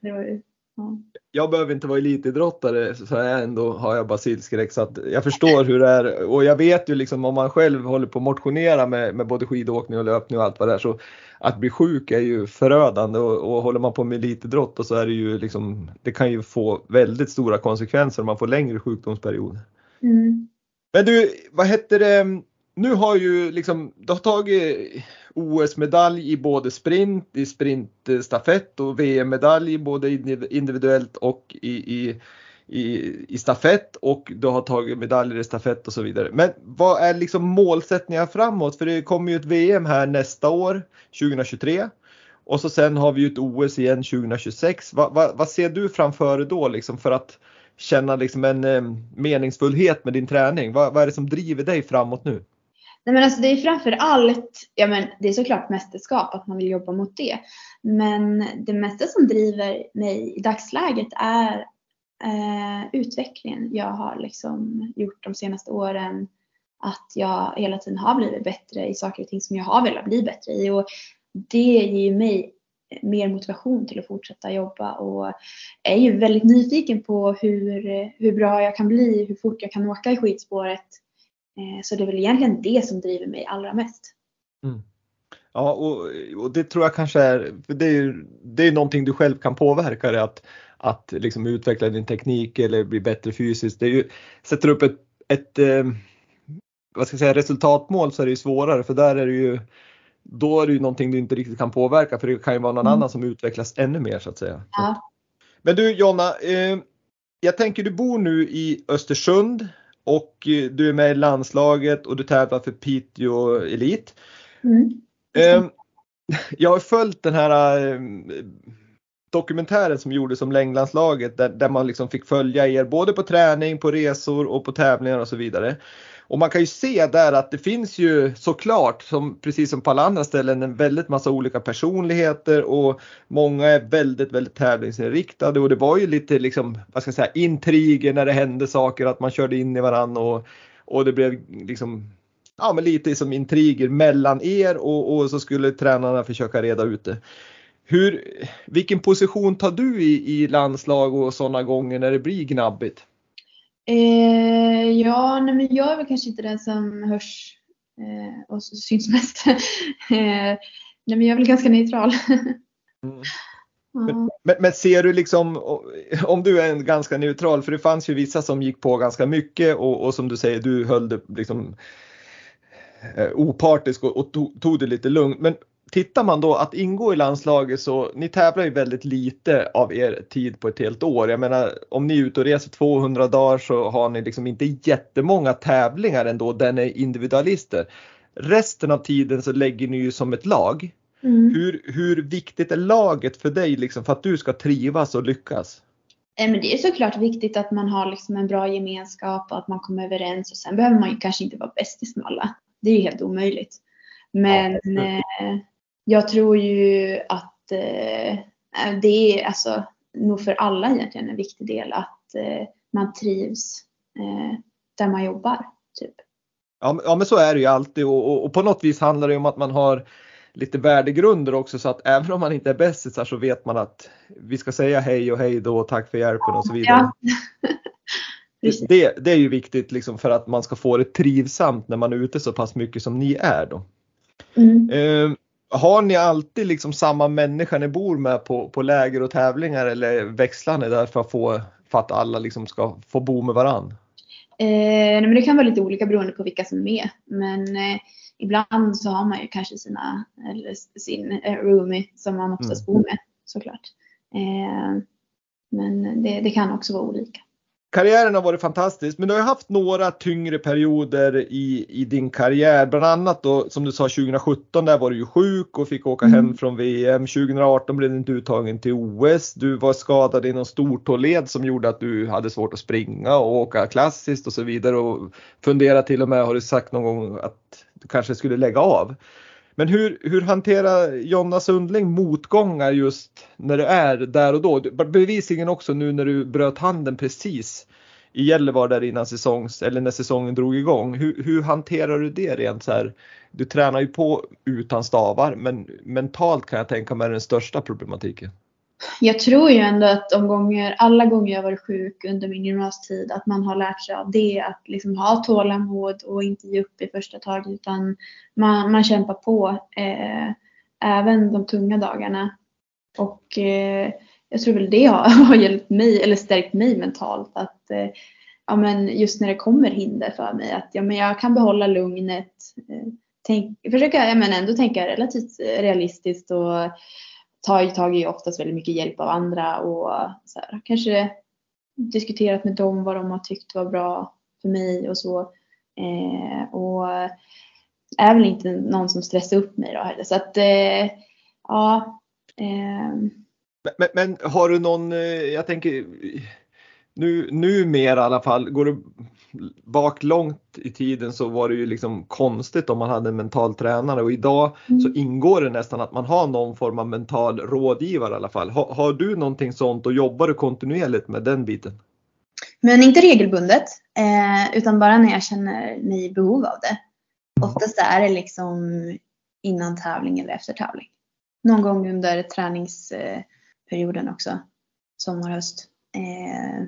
det var ju, ja. Jag behöver inte vara elitidrottare så jag ändå har jag basilskräck så att jag förstår hur det är och jag vet ju liksom om man själv håller på att motionera med, med både skidåkning och löpning och allt vad det är så att bli sjuk är ju förödande och, och håller man på med elitidrott så är det ju liksom det kan ju få väldigt stora konsekvenser om man får längre sjukdomsperiod. Mm. Men du, vad hette det? nu har ju liksom, du har tagit OS-medalj i både sprint, i sprintstafett och VM-medalj både individuellt och i, i, i, i stafett och du har tagit medaljer i stafett och så vidare. Men vad är liksom målsättningar framåt? För det kommer ju ett VM här nästa år, 2023. Och så sen har vi ju ett OS igen 2026. Va, va, vad ser du framför dig då liksom för att känna liksom en eh, meningsfullhet med din träning? Va, vad är det som driver dig framåt nu? Nej men alltså det är framför allt, ja men det är såklart mästerskap, att man vill jobba mot det. Men det mesta som driver mig i dagsläget är eh, utvecklingen jag har liksom gjort de senaste åren. Att jag hela tiden har blivit bättre i saker och ting som jag har velat bli bättre i. Och det ger mig mer motivation till att fortsätta jobba och är ju väldigt nyfiken på hur, hur bra jag kan bli, hur fort jag kan åka i skidspåret så det är väl egentligen det som driver mig allra mest. Mm. Ja, och, och, det tror jag kanske är, det är ju det är någonting du själv kan påverka det att, att liksom utveckla din teknik eller bli bättre fysiskt. Det är ju, sätter upp ett, ett eh, vad ska jag säga, resultatmål så är det ju svårare för där är det ju då är det ju någonting du inte riktigt kan påverka för det kan ju vara någon mm. annan som utvecklas ännu mer så att säga. Ja. Men du Jonna, eh, jag tänker du bor nu i Östersund och eh, du är med i landslaget och du tävlar för Piteå Elit. Mm. Ehm, *laughs* jag har följt den här ehm, dokumentären som gjordes om längdlandslaget där, där man liksom fick följa er både på träning, på resor och på tävlingar och så vidare. Och man kan ju se där att det finns ju såklart, som, precis som på alla andra ställen, en väldigt massa olika personligheter och många är väldigt, väldigt tävlingsinriktade och det var ju lite liksom, vad ska jag säga, intriger när det hände saker, att man körde in i varandra och, och det blev liksom ja, men lite som intriger mellan er och, och så skulle tränarna försöka reda ut det. Hur, vilken position tar du i, i landslag och sådana gånger när det blir gnabbigt? Eh, ja, nej, men jag är väl kanske inte den som hörs eh, och syns mest. *laughs* eh, nej, men jag är väl ganska neutral. mm. *laughs* Men, men, ser du liksom, om du är ganska neutral, för det fanns ju vissa som gick på ganska mycket och, och som du säger, du höll det liksom eh, opartisk och, och tog, tog det lite lugnt. Men tittar man då att ingå i landslaget så ni tävlar ju väldigt lite av er tid på ett helt år. Jag menar om ni är ute och reser 200 dagar så har ni liksom inte jättemånga tävlingar ändå där ni är individualister. Resten av tiden så lägger ni ju som ett lag. Mm. Hur, hur viktigt är laget för dig liksom för att du ska trivas och lyckas? Men det är såklart viktigt att man har liksom en bra gemenskap och att man kommer överens och sen behöver man ju kanske inte vara bästis med alla. Det är ju helt omöjligt. Men ja, jag tror ju att eh, det är alltså nog för alla egentligen en viktig del att eh, man trivs eh, där man jobbar. Typ. Ja, ja men så är det ju alltid och, och, och, på något vis handlar det om att man har lite värdegrunder också så att även om man inte är bästisar så vet man att vi ska säga hej och hej då och tack för hjälpen och så vidare. Ja. *laughs* det, det, är ju viktigt liksom för att man ska få det trivsamt när man är ute så pass mycket som ni är då. Mm. Har ni alltid liksom samma människa ni bor med på, på läger och tävlingar eller växlar ni där för att, få, för att alla liksom ska få bo med varann? Eh, men det kan vara lite olika beroende på vilka som är med. Men eh, ibland så har man ju kanske sina, eller sin eh, roomie som man oftast mm. bor med såklart. Eh, men det, det, kan också vara olika. Karriären har varit fantastisk, men du har haft några tyngre perioder i, i din karriär. Bland annat då som du sa 2017 där var du ju sjuk och fick åka mm. hem från VM. 2018 blev du inte uttagen till OS. Du var skadad i någon stortåled som gjorde att du hade svårt att springa och åka klassiskt och så vidare och fundera till och med har du sagt någon gång att du kanske skulle lägga av. Men hur, hur hanterar Jonna Sundling motgångar just när du är där och då? Bevisligen också nu när du bröt handen precis i Gällivare där innan säsongs eller när säsongen drog igång. Hur, hur hanterar du det rent så här? Du tränar ju på utan stavar men mentalt kan jag tänka mig är den största problematiken jag tror ju ändå att de gånger, alla gånger jag varit sjuk under min gymnasietid, att man har lärt sig av det. Att liksom ha tålamod och inte ge upp i första taget utan man, man kämpar på eh, även de tunga dagarna. Och eh, jag tror väl det har, *laughs* har hjälpt mig, eller stärkt mig mentalt. Att eh, ja, men just när det kommer hinder för mig, att ja, men jag kan behålla lugnet. Eh, tänk, försöka ja, men ändå tänka relativt eh, realistiskt och tar ju tag i oftast väldigt mycket hjälp av andra och så här, kanske diskuterat med dem vad de har tyckt var bra för mig och så. Eh, och är väl inte någon som stressar upp mig då heller. Så att eh, ja. Eh. Men, men, har du någon, eh, jag tänker nu, numera i alla fall, går du bak långt i tiden så var det ju liksom konstigt om man hade en mental tränare och idag mm. så ingår det nästan att man har någon form av mental rådgivare i alla fall. Har, har du någonting sånt och jobbar du kontinuerligt med den biten? Men inte regelbundet eh, utan bara när jag känner mig i behov av det. Oftast är det liksom innan tävling eller efter tävling. Någon gång under träningsperioden också. Sommar, höst. Eh,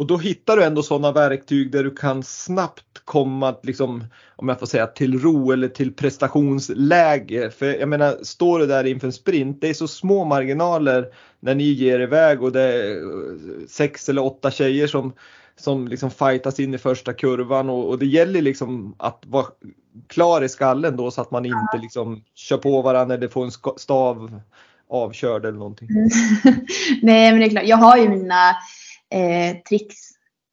och då hittar du ändå sådana verktyg där du kan snabbt komma liksom, om jag får säga till ro eller till prestationsläge. För jag menar, står du där inför en sprint, det är så små marginaler när ni ger iväg och det är sex eller åtta tjejer som, som liksom fightas in i första kurvan och, och det gäller liksom att vara klar i skallen då så att man inte liksom kör på varandra eller får en stav avkörd eller någonting. *laughs* Nej men det är klart, jag har ju mina eh, tricks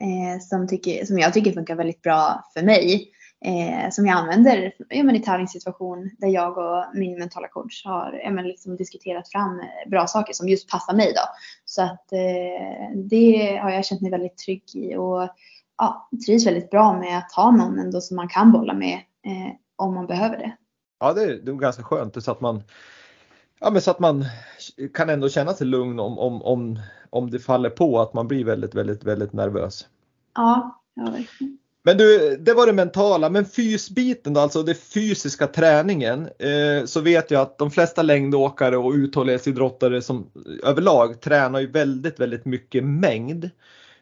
eh, som, tycker, som jag tycker funkar väldigt bra för mig. Eh, som jag använder ja, men i tävlingssituation där jag och min mentala coach har ja, men liksom diskuterat fram eh, bra saker som just passar mig. Då. Så att eh, det har jag känt mig väldigt trygg i och ja, trivs väldigt bra med att ha någon ändå som man kan bolla med eh, om man behöver det. Ja, det är, det är ganska skönt så att man Ja men så att man kan ändå känna sig lugn om, om, om, om det faller på att man blir väldigt, väldigt, väldigt nervös. Ja, ja verkligen. Men du, det var det mentala, men fysbiten då, alltså den fysiska träningen, eh, så vet jag att de flesta längdåkare och uthållighetsidrottare som överlag tränar ju väldigt, väldigt mycket mängd.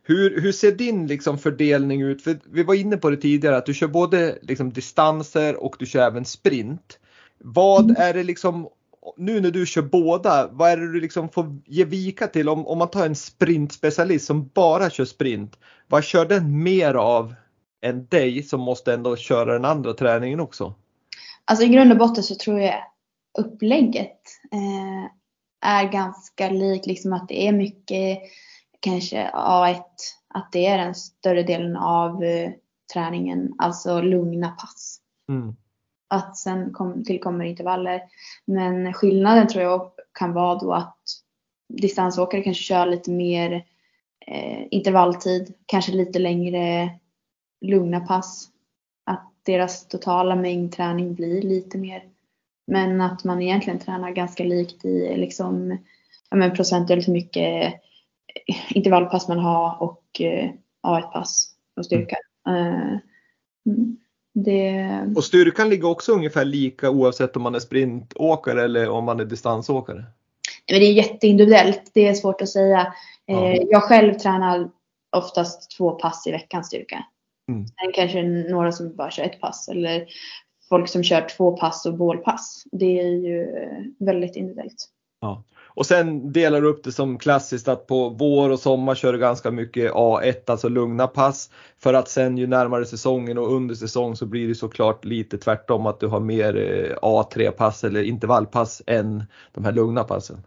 Hur, hur ser din liksom fördelning ut? För vi var inne på det tidigare att du kör både liksom distanser och du kör även sprint. Vad mm. är det liksom nu när du kör båda, vad är det du liksom får ge vika till? Om, om man tar en sprintspecialist som bara kör sprint, vad kör den mer av än dig som måste ändå köra den andra träningen också? Alltså i grund och botten så tror jag upplägget eh, är ganska likt, liksom att det är mycket kanske A1, att det är den större delen av eh, träningen, alltså lugna pass. Mm att sen kom, tillkommer intervaller. Men skillnaden tror jag kan vara då att distansåkare kanske kör lite mer eh, intervalltid, kanske lite längre lugna pass. Att deras totala mängd träning blir lite mer. Men att man egentligen tränar ganska likt i liksom, ja men procentuellt hur mycket intervallpass man har och eh, A1-pass och styrka. Mm. Mm. Det... Och styrkan ligger också ungefär lika oavsett om man är sprintåkare eller om man är distansåkare? Men det är jätteindividuellt. Det är svårt att säga. Eh, jag själv tränar oftast två pass i veckan styrka. Mm. Sen kanske några som bara kör ett pass eller folk som kör två pass och bålpass. Det är ju väldigt individuellt. Ja. Och sen delar du upp det som klassiskt att på vår och sommar kör du ganska mycket A1, alltså lugna pass. För att sen ju närmare säsongen och under säsong så blir det såklart lite tvärtom att du har mer eh, A3 pass eller intervallpass än de här lugna passen.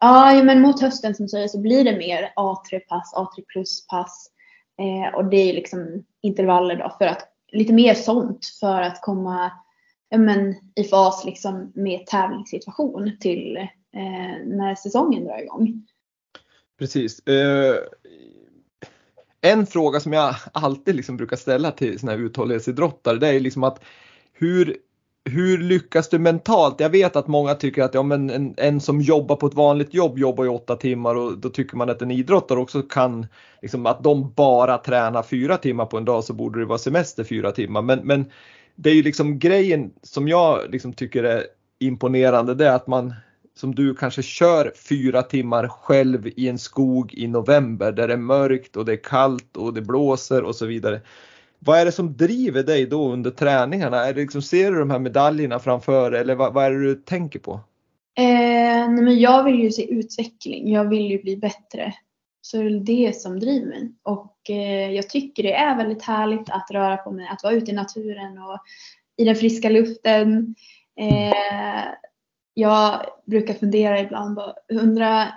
Ja, men mot hösten som säger så blir det mer A3 pass, A3 plus pass. Eh, och det är liksom intervaller då för att, lite mer sånt för att komma ja, men, i fas liksom med tävlingssituation till Eh, när säsongen drar igång. Precis. Eh, en fråga som jag alltid liksom brukar ställa till såna här uthållighetsidrottare det är liksom att hur, hur lyckas du mentalt? Jag vet att många tycker att ja, men en, en som jobbar på ett vanligt jobb jobbar i åtta timmar och då tycker man att en idrottare också kan, liksom att de bara tränar fyra timmar på en dag så borde det vara semester fyra timmar. Men, men det är ju liksom grejen som jag liksom tycker är imponerande det är att man som du kanske kör fyra timmar själv i en skog i november där det är mörkt och det är kallt och det blåser och så vidare. Vad är det som driver dig då under träningarna? Är det liksom, ser du de här medaljerna framför eller vad, vad är det du tänker på? Eh, men jag vill ju se utveckling. Jag vill ju bli bättre. Så det är det som driver mig. Och eh, jag tycker det är väldigt härligt att röra på mig, att vara ute i naturen och i den friska luften. Eh, jag brukar fundera ibland, undra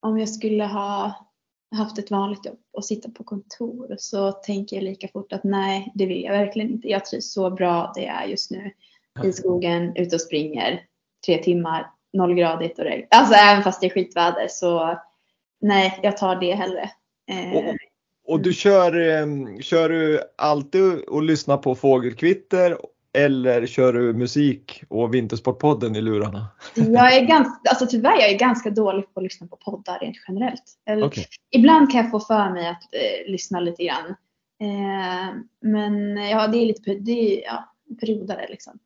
om jag skulle ha haft ett vanligt jobb och sitta på kontor så tänker jag lika fort att nej, det vill jag verkligen inte. Jag trivs så bra det är just nu i skogen, ute och springer tre timmar, nollgradigt och regn. Alltså även fast det är skitväder så nej, jag tar det hellre. Eh, och, och, du kör, ehm, kör du alltid och lyssnar på fågelkvitter eller kör du musik och Vintersportpodden i lurarna? Jag är ganska, alltså tyvärr jag är ganska dålig på att lyssna på poddar rent generellt. Okay. Ibland kan jag få för mig att eh, lyssna lite grann. Eh, men ja, det är lite det är, ja, perioder liksom.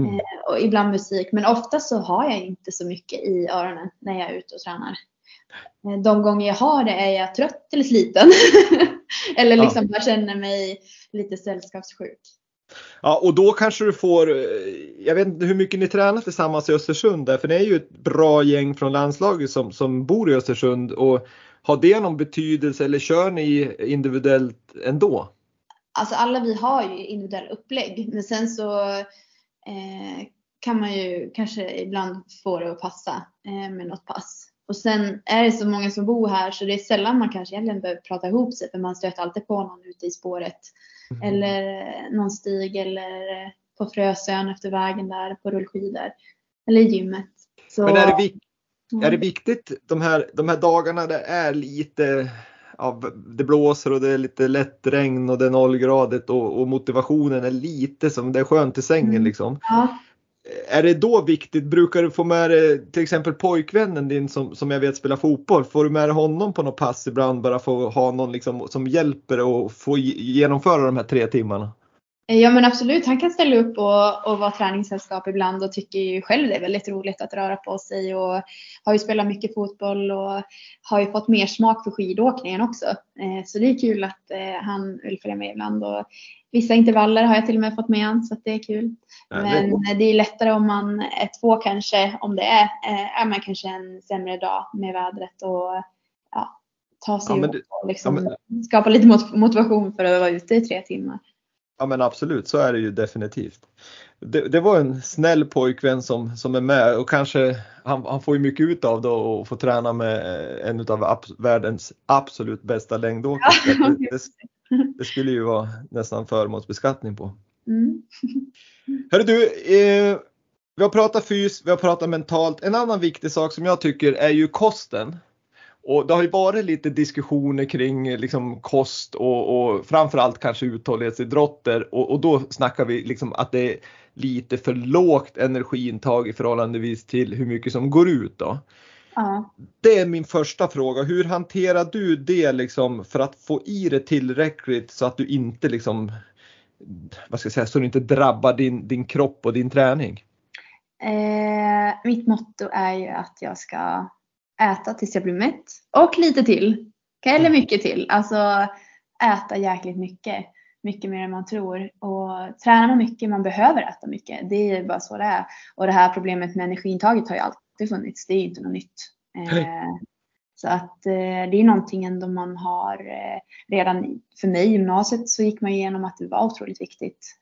Mm. Eh, och ibland musik. Men ofta så har jag inte så mycket i öronen när jag är ute och tränar. Eh, de gånger jag har det är jag trött eller sliten. *laughs* eller liksom ja. bara känner mig lite sällskapssjuk. Ja, och då kanske du får, eh, jag vet inte hur mycket ni tränar tillsammans i Östersund där, för det är ju ett bra gäng från landslaget som, som bor i Östersund. Och har det någon betydelse eller kör ni individuellt ändå? Alltså alla vi har ju individuella upplägg, men sen så eh, kan man ju kanske ibland få det att passa eh, med något pass. Och sen är det så många som bor här så det är sällan man kanske egentligen behöver prata ihop sig för man stöter alltid på någon ute i spåret Mm. Eller någon stig eller på Frösön efter vägen där på rullskidor. Eller i gymmet. Så, Men är det, vik är det viktigt de här, de här dagarna det är lite av, det blåser och det är lite lätt regn och det är nollgradigt och, och motivationen är lite som det är skönt i sängen mm. liksom. Ja är det då viktigt, brukar du få med dig till exempel pojkvännen din som, som jag vet spelar fotboll, får du med honom på något pass ibland bara för att ha någon liksom, som hjälper dig få genomföra de här tre timmarna? Ja men absolut, han kan ställa upp och, och vara träningssällskap ibland och tycker ju själv det är väldigt roligt att röra på sig och har ju spelat mycket fotboll och har ju fått mer smak för skidåkningen också. Eh, så det är kul att eh, han vill följa med ibland och vissa intervaller har jag till och med fått med han så att det är kul. Ja, men det... det är lättare om man är två kanske, om det är, eh, är man kanske en sämre dag med vädret och ja, ta sig ja, det, och liksom ja, men... skapa lite motivation för att vara ute i tre timmar. Ja men absolut, så är det ju definitivt. Det, det, var en snäll pojkvän som, som är med och kanske han, han får ju mycket ut av det och få träna med en av ab, världens absolut bästa längdåkare. *laughs* Det, det, det, skulle ju vara nästan förmånsbeskattning på. Mm. *laughs* Hörru du, eh, vi har pratat fys, vi har pratat mentalt. En annan viktig sak som jag tycker är ju kosten. Och det har ju varit lite diskussioner kring liksom kost och, och framförallt kanske uthållighetsidrotter och, och då snackar vi liksom att det är lite för lågt energiintag i förhållandevis till hur mycket som går ut då. Ja. Det är min första fråga. Hur hanterar du det liksom för att få i det tillräckligt så att du inte liksom vad ska jag säga, så du inte drabbar din, din kropp och din träning? Eh, mitt motto är ju att jag ska äta tills jag blir mätt och lite till. Eller mycket till. Alltså äta jäkligt mycket. Mycket mer än man tror. Och tränar man mycket, man behöver äta mycket. Det är bara så det är. Och det här problemet med energiintaget har ju alltid funnits. Det är ju inte något nytt. Eh, så att eh, det är någonting ändå man har eh, redan för mig i gymnasiet så gick man igenom att det var otroligt viktigt.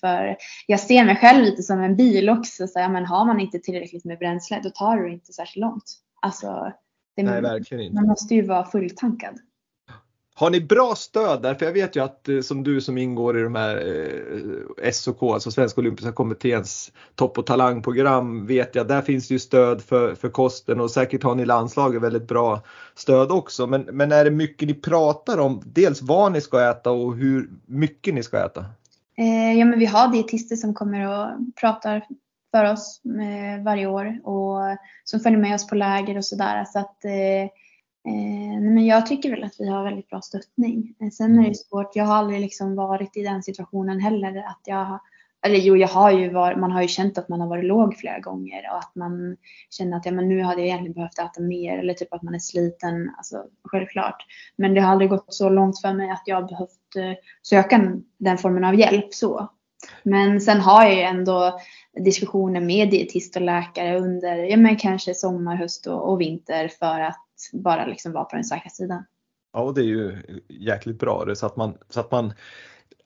För jag ser mig själv lite som en bil också. Så, ja, men har man inte tillräckligt med bränsle då tar du inte särskilt långt. Alltså, det, Nej, verkligen inte. Man måste ju vara fulltankad. Har ni bra stöd där? För jag vet ju att eh, som du som ingår i de här eh, SOK, alltså Svenska Olympiska Kommitténs topp och talangprogram, vet jag, där finns det ju stöd för, för kosten och säkert har ni landslaget väldigt bra stöd också. Men, men är det mycket ni pratar om, dels vad ni ska äta och hur mycket ni ska äta? Eh, ja, men vi har dietister som kommer och pratar för oss eh, varje år och som följer med oss på läger och sådär. Så att eh, Eh, men jag tycker väl att vi har väldigt bra stöttning. Eh, sen är det mm. svårt. Jag har aldrig liksom varit i den situationen heller att jag eller jo, jag har ju varit, man har ju känt att man har varit låg flera gånger och att man känner att ja, men nu hade jag egentligen behövt äta mer eller typ att man är sliten. Alltså självklart. Men det har aldrig gått så långt för mig att jag har behövt eh, söka den formen av hjälp så. Men sen har jag ju ändå diskussioner med dietist och läkare under ja, men kanske sommar, höst och, och vinter för att bara liksom vara på den säkra sidan. Ja, och det är ju jäkligt bra det, så att man, så att man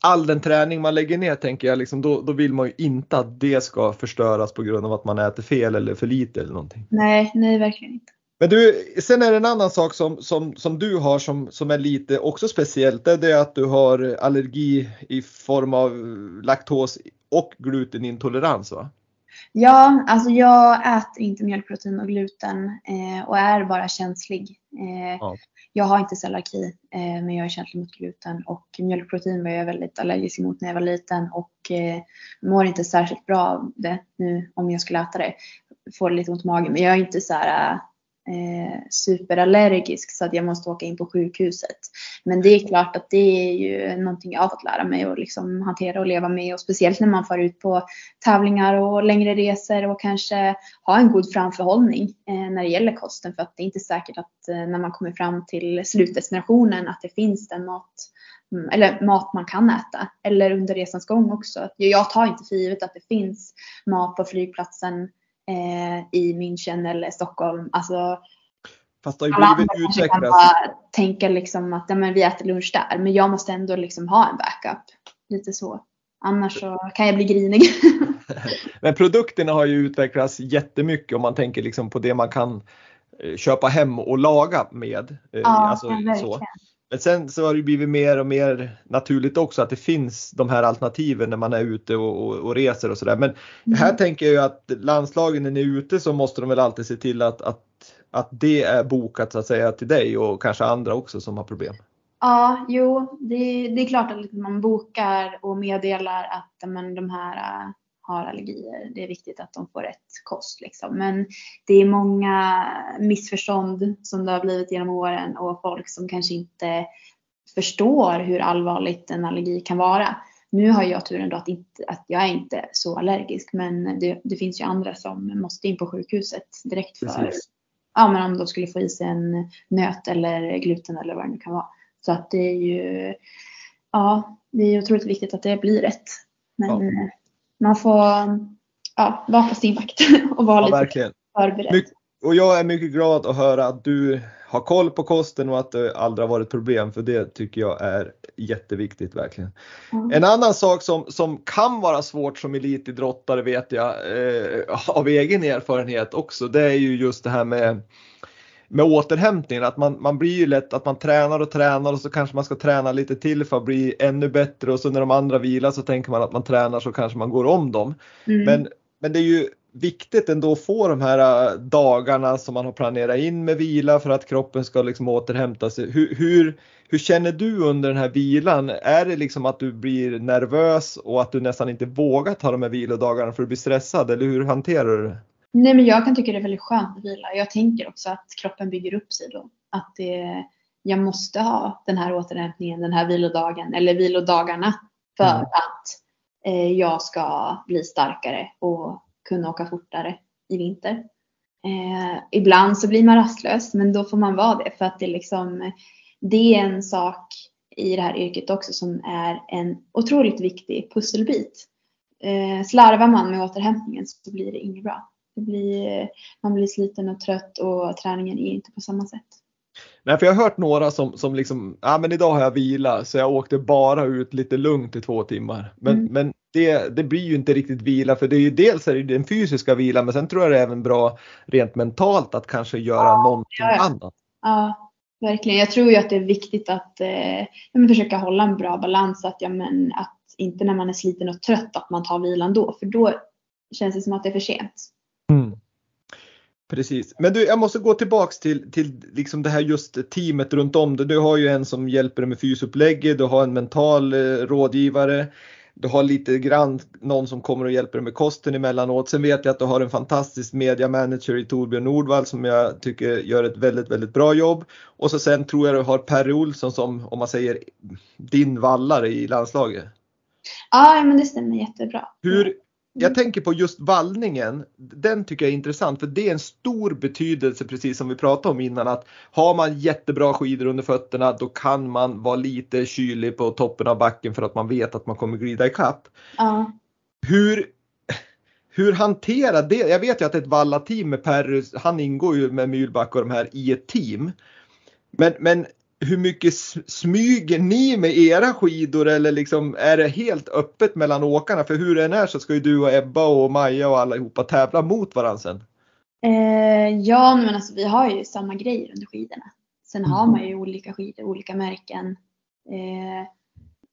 all den träning man lägger ner tänker jag, liksom, då, då vill man ju inte att det ska förstöras på grund av att man äter fel eller för lite eller någonting. Nej, nej verkligen inte. Men du, sen är det en annan sak som, som, som du har som, som är lite också speciellt. Det är det att du har allergi i form av laktos och glutenintolerans va? Ja, alltså jag äter inte mjölkprotein och gluten eh, och är bara känslig. Eh, ja. Jag har inte celiaki eh, men jag är känslig mot gluten och mjölkprotein var jag väldigt allergisk mot när jag var liten och eh, mår inte särskilt bra av det nu om jag skulle äta det. Får lite ont i magen men jag är inte så här eh, superallergisk så att jag måste åka in på sjukhuset. Men det är klart att det är ju någonting jag har fått lära mig att liksom hantera och leva med och speciellt när man far ut på tävlingar och längre resor och kanske ha en god framförhållning eh, när det gäller kosten för att det är inte säkert att eh, när man kommer fram till slutdestinationen att det finns den mat mm, eller mat man kan äta eller under resans gång också. Jag tar inte för givet att det finns mat på flygplatsen eh, i München eller Stockholm. Alltså, Fast det har ju blivit utvecklat. Tänka liksom att ja, men vi äter lunch där. Men jag måste ändå liksom ha en backup. Lite så. Annars så kan jag bli grinig. *laughs* men produkterna har ju utvecklats jättemycket om man tänker liksom på det man kan eh, köpa hem och laga med. Eh, ja, alltså, verkligen. så. Men sen så har det blivit mer och mer naturligt också att det finns de här alternativen när man är ute och, och, och reser och sådär. Men mm. här tänker jag att landslagen när ni är ute så måste de väl alltid se till att, att, att det är bokat så att säga till dig och kanske andra också som har problem. Ja, jo, det, det är klart att man bokar och meddelar att men, de här har allergier. Det är viktigt att de får rätt kost liksom. Men det är många missförstånd som det har blivit genom åren och folk som kanske inte förstår hur allvarligt en allergi kan vara. Nu har jag turen då att, inte, att jag är inte så allergisk men det, det finns ju andra som måste in på sjukhuset direkt för ja, men om de skulle få i sig en nöt eller gluten eller vad det nu kan vara. Så att det är ju ja, det är otroligt viktigt att det blir rätt. Men ja man får ja, vara på sin vakt *laughs* och vara ja, lite verkligen. förberedd. My och jag är mycket glad att höra att du har koll på kosten och att det aldrig har varit problem för det tycker jag är jätteviktigt verkligen. Mm. En annan sak som, som kan vara svårt som elitidrottare vet jag eh, av egen erfarenhet också det är ju just det här med med återhämtningen. Att man, man blir ju lätt att man tränar och tränar och så kanske man ska träna lite till för att bli ännu bättre och så när de andra vilar så tänker man att man tränar så kanske man går om dem. Mm. Men, men det är ju viktigt ändå att få de här äh, dagarna som man har planerat in med vila för att kroppen ska liksom återhämta sig. Hur, hur, hur känner du under den här vilan? Är det liksom att du blir nervös och att du nästan inte vågar ta de här vilodagarna för att du blir stressad eller hur hanterar du det? Nej men jag kan tycka det är väldigt skönt att vila. Jag tänker också att kroppen bygger upp sig då. Att det, jag måste ha den här återhämtningen, den här vilodagen eller vilodagarna för mm. att eh, jag ska bli starkare och kunna åka fortare i vinter. Eh, ibland så blir man rastlös men då får man vara det för att det liksom det är en sak i det här yrket också som är en otroligt viktig pusselbit. Eh, slarvar man med återhämtningen så blir det inget bra. Blir, man blir sliten och trött och träningen är inte på samma sätt. Nej, för jag har hört några som, som liksom, ja men idag har jag vila så jag åkte bara ut lite lugnt i två timmar. Men, mm. men det, det blir ju inte riktigt vila för det är ju dels är det den fysiska vilan men sen tror jag det är även bra rent mentalt att kanske göra ja, någonting ja. annat. Ja, Verkligen. Jag tror ju att det är viktigt att eh, försöka hålla en bra balans. Att, ja, men, att inte när man är sliten och trött att man tar vilan då. För då känns det som att det är för sent. Precis. Men du, jag måste gå tillbaks till, till liksom det här just teamet runt om dig. Du har ju en som hjälper dig med fysupplägget, du har en mental eh, rådgivare, du har lite grann någon som kommer och hjälper dig med kosten emellanåt. Sen vet jag att du har en fantastisk media manager i Torbjörn Nordvall som jag tycker gör ett väldigt, väldigt bra jobb. Och så sen tror jag du har Perry Olsson som, om man säger, din vallare i landslaget. Ja, men det stämmer jättebra. Hur, jag tänker på just vallningen. Den tycker jag är intressant för det är en stor betydelse precis som vi pratade om innan att har man jättebra skidor under fötterna då kan man vara lite kylig på toppen av backen för att man vet att man kommer glida ikapp. Ja. Hur, hur hanterar det? Jag vet ju att ett vallateam med Perry, han ingår ju med Myrback och de här i ett team. Men, men hur mycket smyger ni med era skidor eller liksom är det helt öppet mellan åkarna? För hur det än är så ska ju du och Ebba och Maja och allihopa tävla mot varandra sen. Eh, ja, men alltså vi har ju samma grejer under skidorna. Sen har Mm. man ju olika skidor, olika märken. Eh,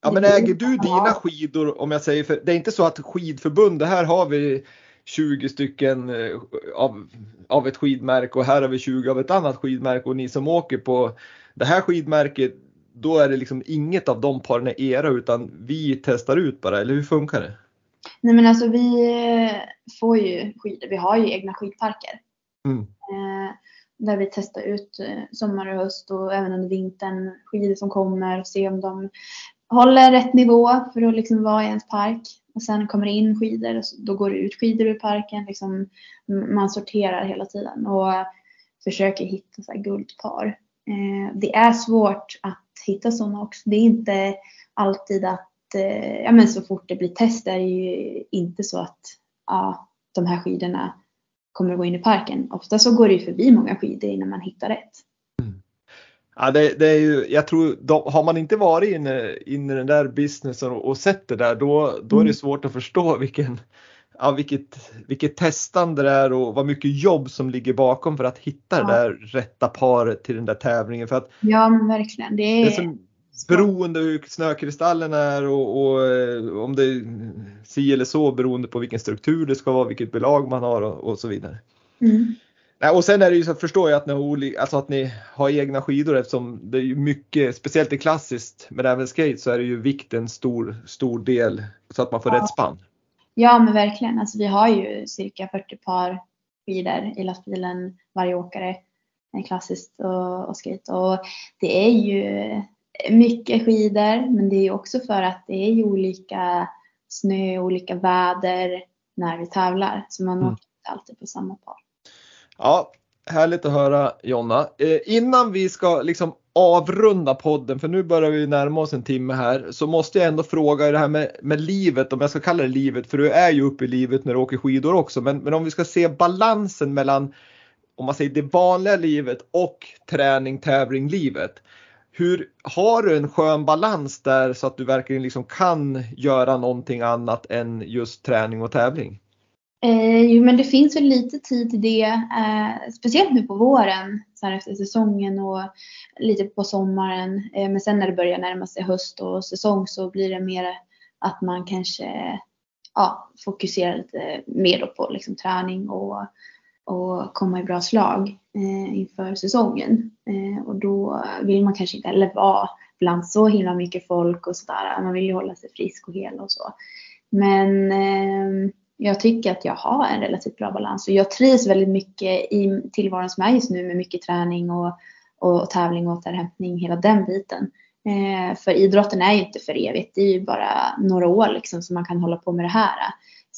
Ja men äger du dina skidor om jag säger för det är inte så att skidförbund, här har vi 20 stycken eh, av, av ett skidmärke och här har vi 20 av ett annat skidmärke och ni som åker på det här skidmärket då är det liksom inget av de paren är era utan vi testar ut bara eller hur funkar det? Nej men alltså vi eh, får ju skidor, vi har ju egna skidparker. Mm. Eh, där vi testar ut sommar och höst och även under vintern skidor som kommer och se om de håller rätt nivå för att liksom vara i ens park. Och sen kommer det in skidor och då går det ut skidor ur parken. Liksom, man sorterar hela tiden och försöker hitta så här guldpar. Eh, det är svårt att hitta sådana också. Det är inte alltid att eh, ja, men så fort det blir test är det ju inte så att ja, de här skidorna kommer att gå in i parken. Ofta så går det ju förbi många skidor innan man hittar rätt. Ja, det, det är ju, jag tror, de, har man inte varit inne, inne i den där businessen och, och sett det där då, då är det Mm. svårt att förstå vilken, ja, vilket, vilket testande det är och vad mycket jobb som ligger bakom för att hitta det Ja. där rätta paret till den där tävlingen. För att Ja men verkligen. Det det är, är som beroende hur snökristallen är och, och eh, om det är si eller så beroende på vilken struktur det ska vara, vilket belag man har och, och så vidare. mm. Nej, och sen är det ju så förstår jag att ni, har alltså att ni har egna skidor eftersom det är ju mycket, speciellt i klassiskt men även skate så är det ju vikten stor, stor del så att man får Ja. rätt spann. Ja men verkligen. Alltså, vi har ju cirka 40 par skidor i lastbilen varje åkare. Klassiskt och, och skate. Och det är ju mycket skidor men det är ju också för att det är ju olika snö, olika väder när vi tävlar. Så man Mm. åker inte alltid på samma par. Ja, härligt att höra Jonna. Eh, innan vi ska liksom avrunda podden, för nu börjar vi närma oss en timme här, så måste jag ändå fråga det här med, med livet, om jag ska kalla det livet, för du är ju uppe i livet när du åker skidor också, men, men om vi ska se balansen mellan, om man säger det vanliga livet och träning, tävling, livet. Hur har du en skön balans där så att du verkligen liksom kan göra någonting annat än just träning och tävling? Eh, jo, men det finns väl lite tid till det. Eh, speciellt nu på våren, så här efter säsongen och lite på sommaren. Eh, men sen när det börjar närma sig höst och säsong så blir det mer att man kanske ja, fokuserar lite mer då på liksom, träning och, och komma i bra slag eh, inför säsongen. Eh, och då vill man kanske inte heller vara bland så himla mycket folk och sådär. Man vill ju hålla sig frisk och hel och så. Men eh, jag tycker att jag har en relativt bra balans och jag trivs väldigt mycket i tillvaron som är just nu med mycket träning och, och tävling och återhämtning, hela den biten. Eh, för idrotten är ju inte för evigt, det är ju bara några år liksom som man kan hålla på med det här.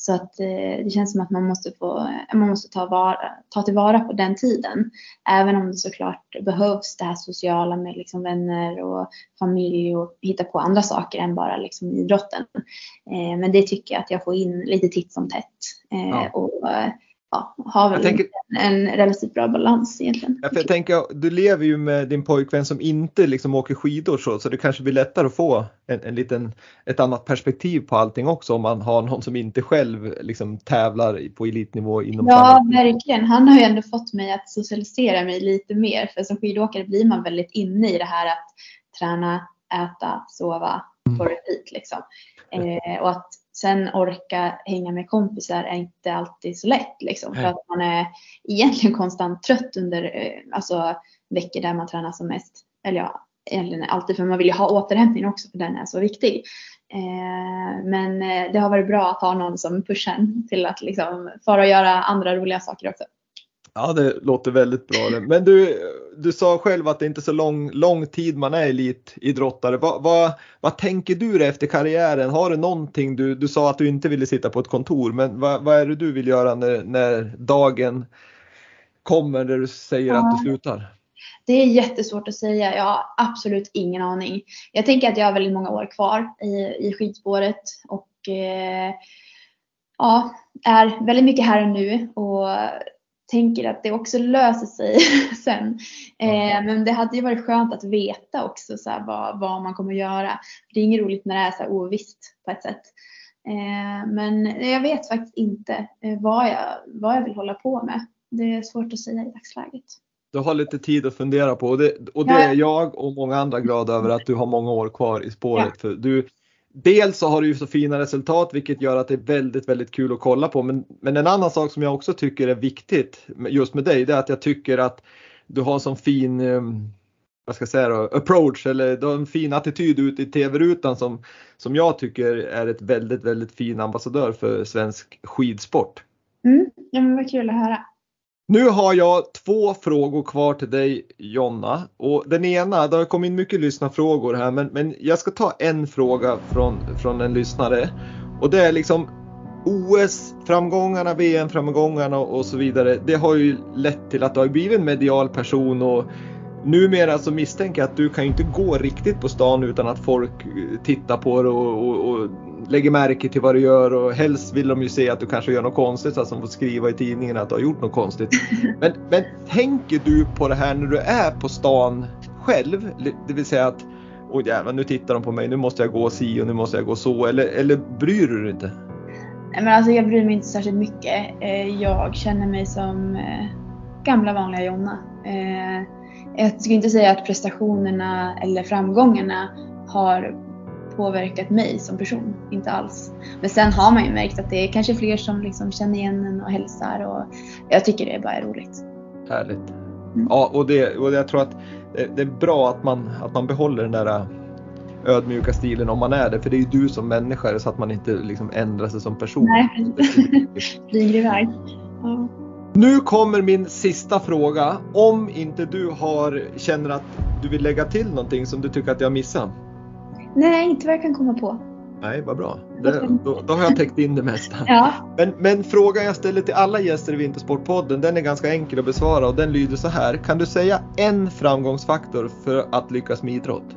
Så att eh, det känns som att man måste, få, man måste ta, vara, ta tillvara på den tiden. Även om det såklart behövs det här sociala med liksom vänner och familj och hitta på andra saker än bara liksom idrotten. Eh, men det tycker jag att jag får in lite titt som tätt. Eh, Ja. och, ja, har väl tänker- en relativt bra balans egentligen. Ja, jag tänker, du lever ju med din pojkvän som inte liksom åker skidor så, så det kanske blir lättare att få en, en liten, ett annat perspektiv på allting också om man har någon som inte själv liksom tävlar på elitnivå inom Ja, verkligen. Han har ju ändå fått mig att socialisera mig lite mer. För som skidåkare blir man väldigt inne i det här att träna, äta, sova på repeat liksom. Eh, och att sen orka hänga med kompisar är inte alltid så lätt liksom. För att man är egentligen konstant trött under eh, alltså, veckor där man tränar som mest. Eller ja, egentligen alltid för man vill ju ha återhämtning också för den är så viktig. Eh, men eh, det har varit bra att ha någon som pushar en till att liksom fara och göra andra roliga saker också. Ja, det låter väldigt bra. Men du, du sa själv att det inte är så lång, lång tid man är elitidrottare. Vad, vad, vad tänker du efter karriären? Har du någonting? Du, du sa att du inte ville sitta på ett kontor, men vad, vad är det du vill göra när, när dagen kommer där du säger att du Ja. slutar? Det är jättesvårt att säga. Jag har absolut ingen aning. Jag tänker att jag har väldigt många år kvar i, i skidspåret och eh, ja, är väldigt mycket här och nu och tänker att det också löser sig *laughs* sen. Eh, men det hade ju varit skönt att veta också så här, vad, vad man kommer att göra. Det är inget roligt när det är så här ovisst på ett sätt. Eh, men jag vet faktiskt inte eh, vad, jag, vad jag vill hålla på med. Det är svårt att säga i dagsläget. Du har lite tid att fundera på och det, och det Ja. är jag och många andra glada över att du har många år kvar i spåret. För du, dels så har du ju så fina resultat vilket gör att det är väldigt, väldigt kul att kolla på. Men, men en annan sak som jag också tycker är viktigt just med dig det är att jag tycker att du har en sån fin eh, vad ska jag säga då, approach eller du har en fin attityd ut i tv-rutan som, som jag tycker är ett väldigt, väldigt fin ambassadör för svensk skidsport. Mm. Ja, men vad kul att höra. Nu har jag två frågor kvar till dig Jonna. Och den ena, det har kommit in mycket lyssnarfrågor här men, men jag ska ta en fråga från, från en lyssnare. Och det är liksom OS-framgångarna, VM-framgångarna och så vidare. Det har ju lett till att du har blivit en medial person och numera så misstänker jag att du kan ju inte gå riktigt på stan utan att folk tittar på det och, och, och lägger märke till vad du gör och helst vill de ju se att du kanske gör något konstigt så att de får skriva i tidningen att du har gjort något konstigt. *laughs* Men, men tänker du på det här när du är på stan själv? Det vill säga att Åh jävlar, nu tittar de på mig, nu måste jag gå si och nu måste jag gå så. Eller, eller bryr du dig inte? Men alltså jag bryr mig inte särskilt mycket. Eh, Jag känner mig som eh, gamla vanliga Jonna. Eh, Jag skulle inte säga att prestationerna eller framgångarna har påverkat mig som person. Inte alls. Men sen har man ju märkt att det är kanske fler som liksom känner igen en och hälsar och jag tycker det bara är roligt. Härligt. Mm. Ja, och, det, och jag tror att det, det är bra att man, att man behåller den där äh, ödmjuka stilen om man är det. För det är ju du som människa så att man inte liksom ändrar sig som person. Nej, *laughs* flyger iväg. Ja. Nu kommer min sista fråga. Om inte du har, känner att du vill lägga till någonting som du tycker att jag missat? Nej, inte vad jag kan komma på. Nej, vad bra. Det, då, då har jag täckt in det mesta. *laughs* Ja. Men, men frågan jag ställer till alla gäster i Vintersportpodden, den är ganska enkel att besvara och den lyder så här. Kan du säga en framgångsfaktor för att lyckas med idrott?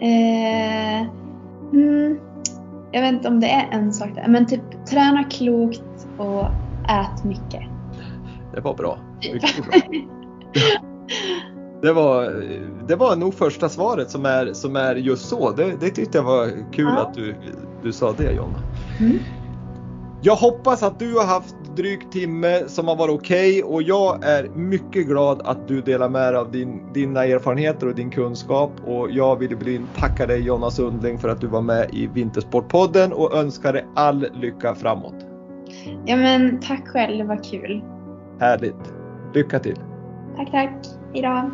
Eh, mm, jag vet inte om det är en sak där, men typ träna klokt och ät mycket. Det var bra. *laughs* Mycket bra. *laughs* Det var, det var nog första svaret som är, som är just så. Det, det tyckte jag var kul Ja. att du, du sa det Jonna. Mm. Jag hoppas att du har haft drygt timme som har varit okej och jag är mycket glad att du delar med dig av din, dina erfarenheter och din kunskap och jag vill bli tacka dig Jonna Sundling för att du var med i Vintersportpodden och önskar dig all lycka framåt. Ja men tack själv, det var kul. Härligt! Lycka till! Tack tack, hejdå.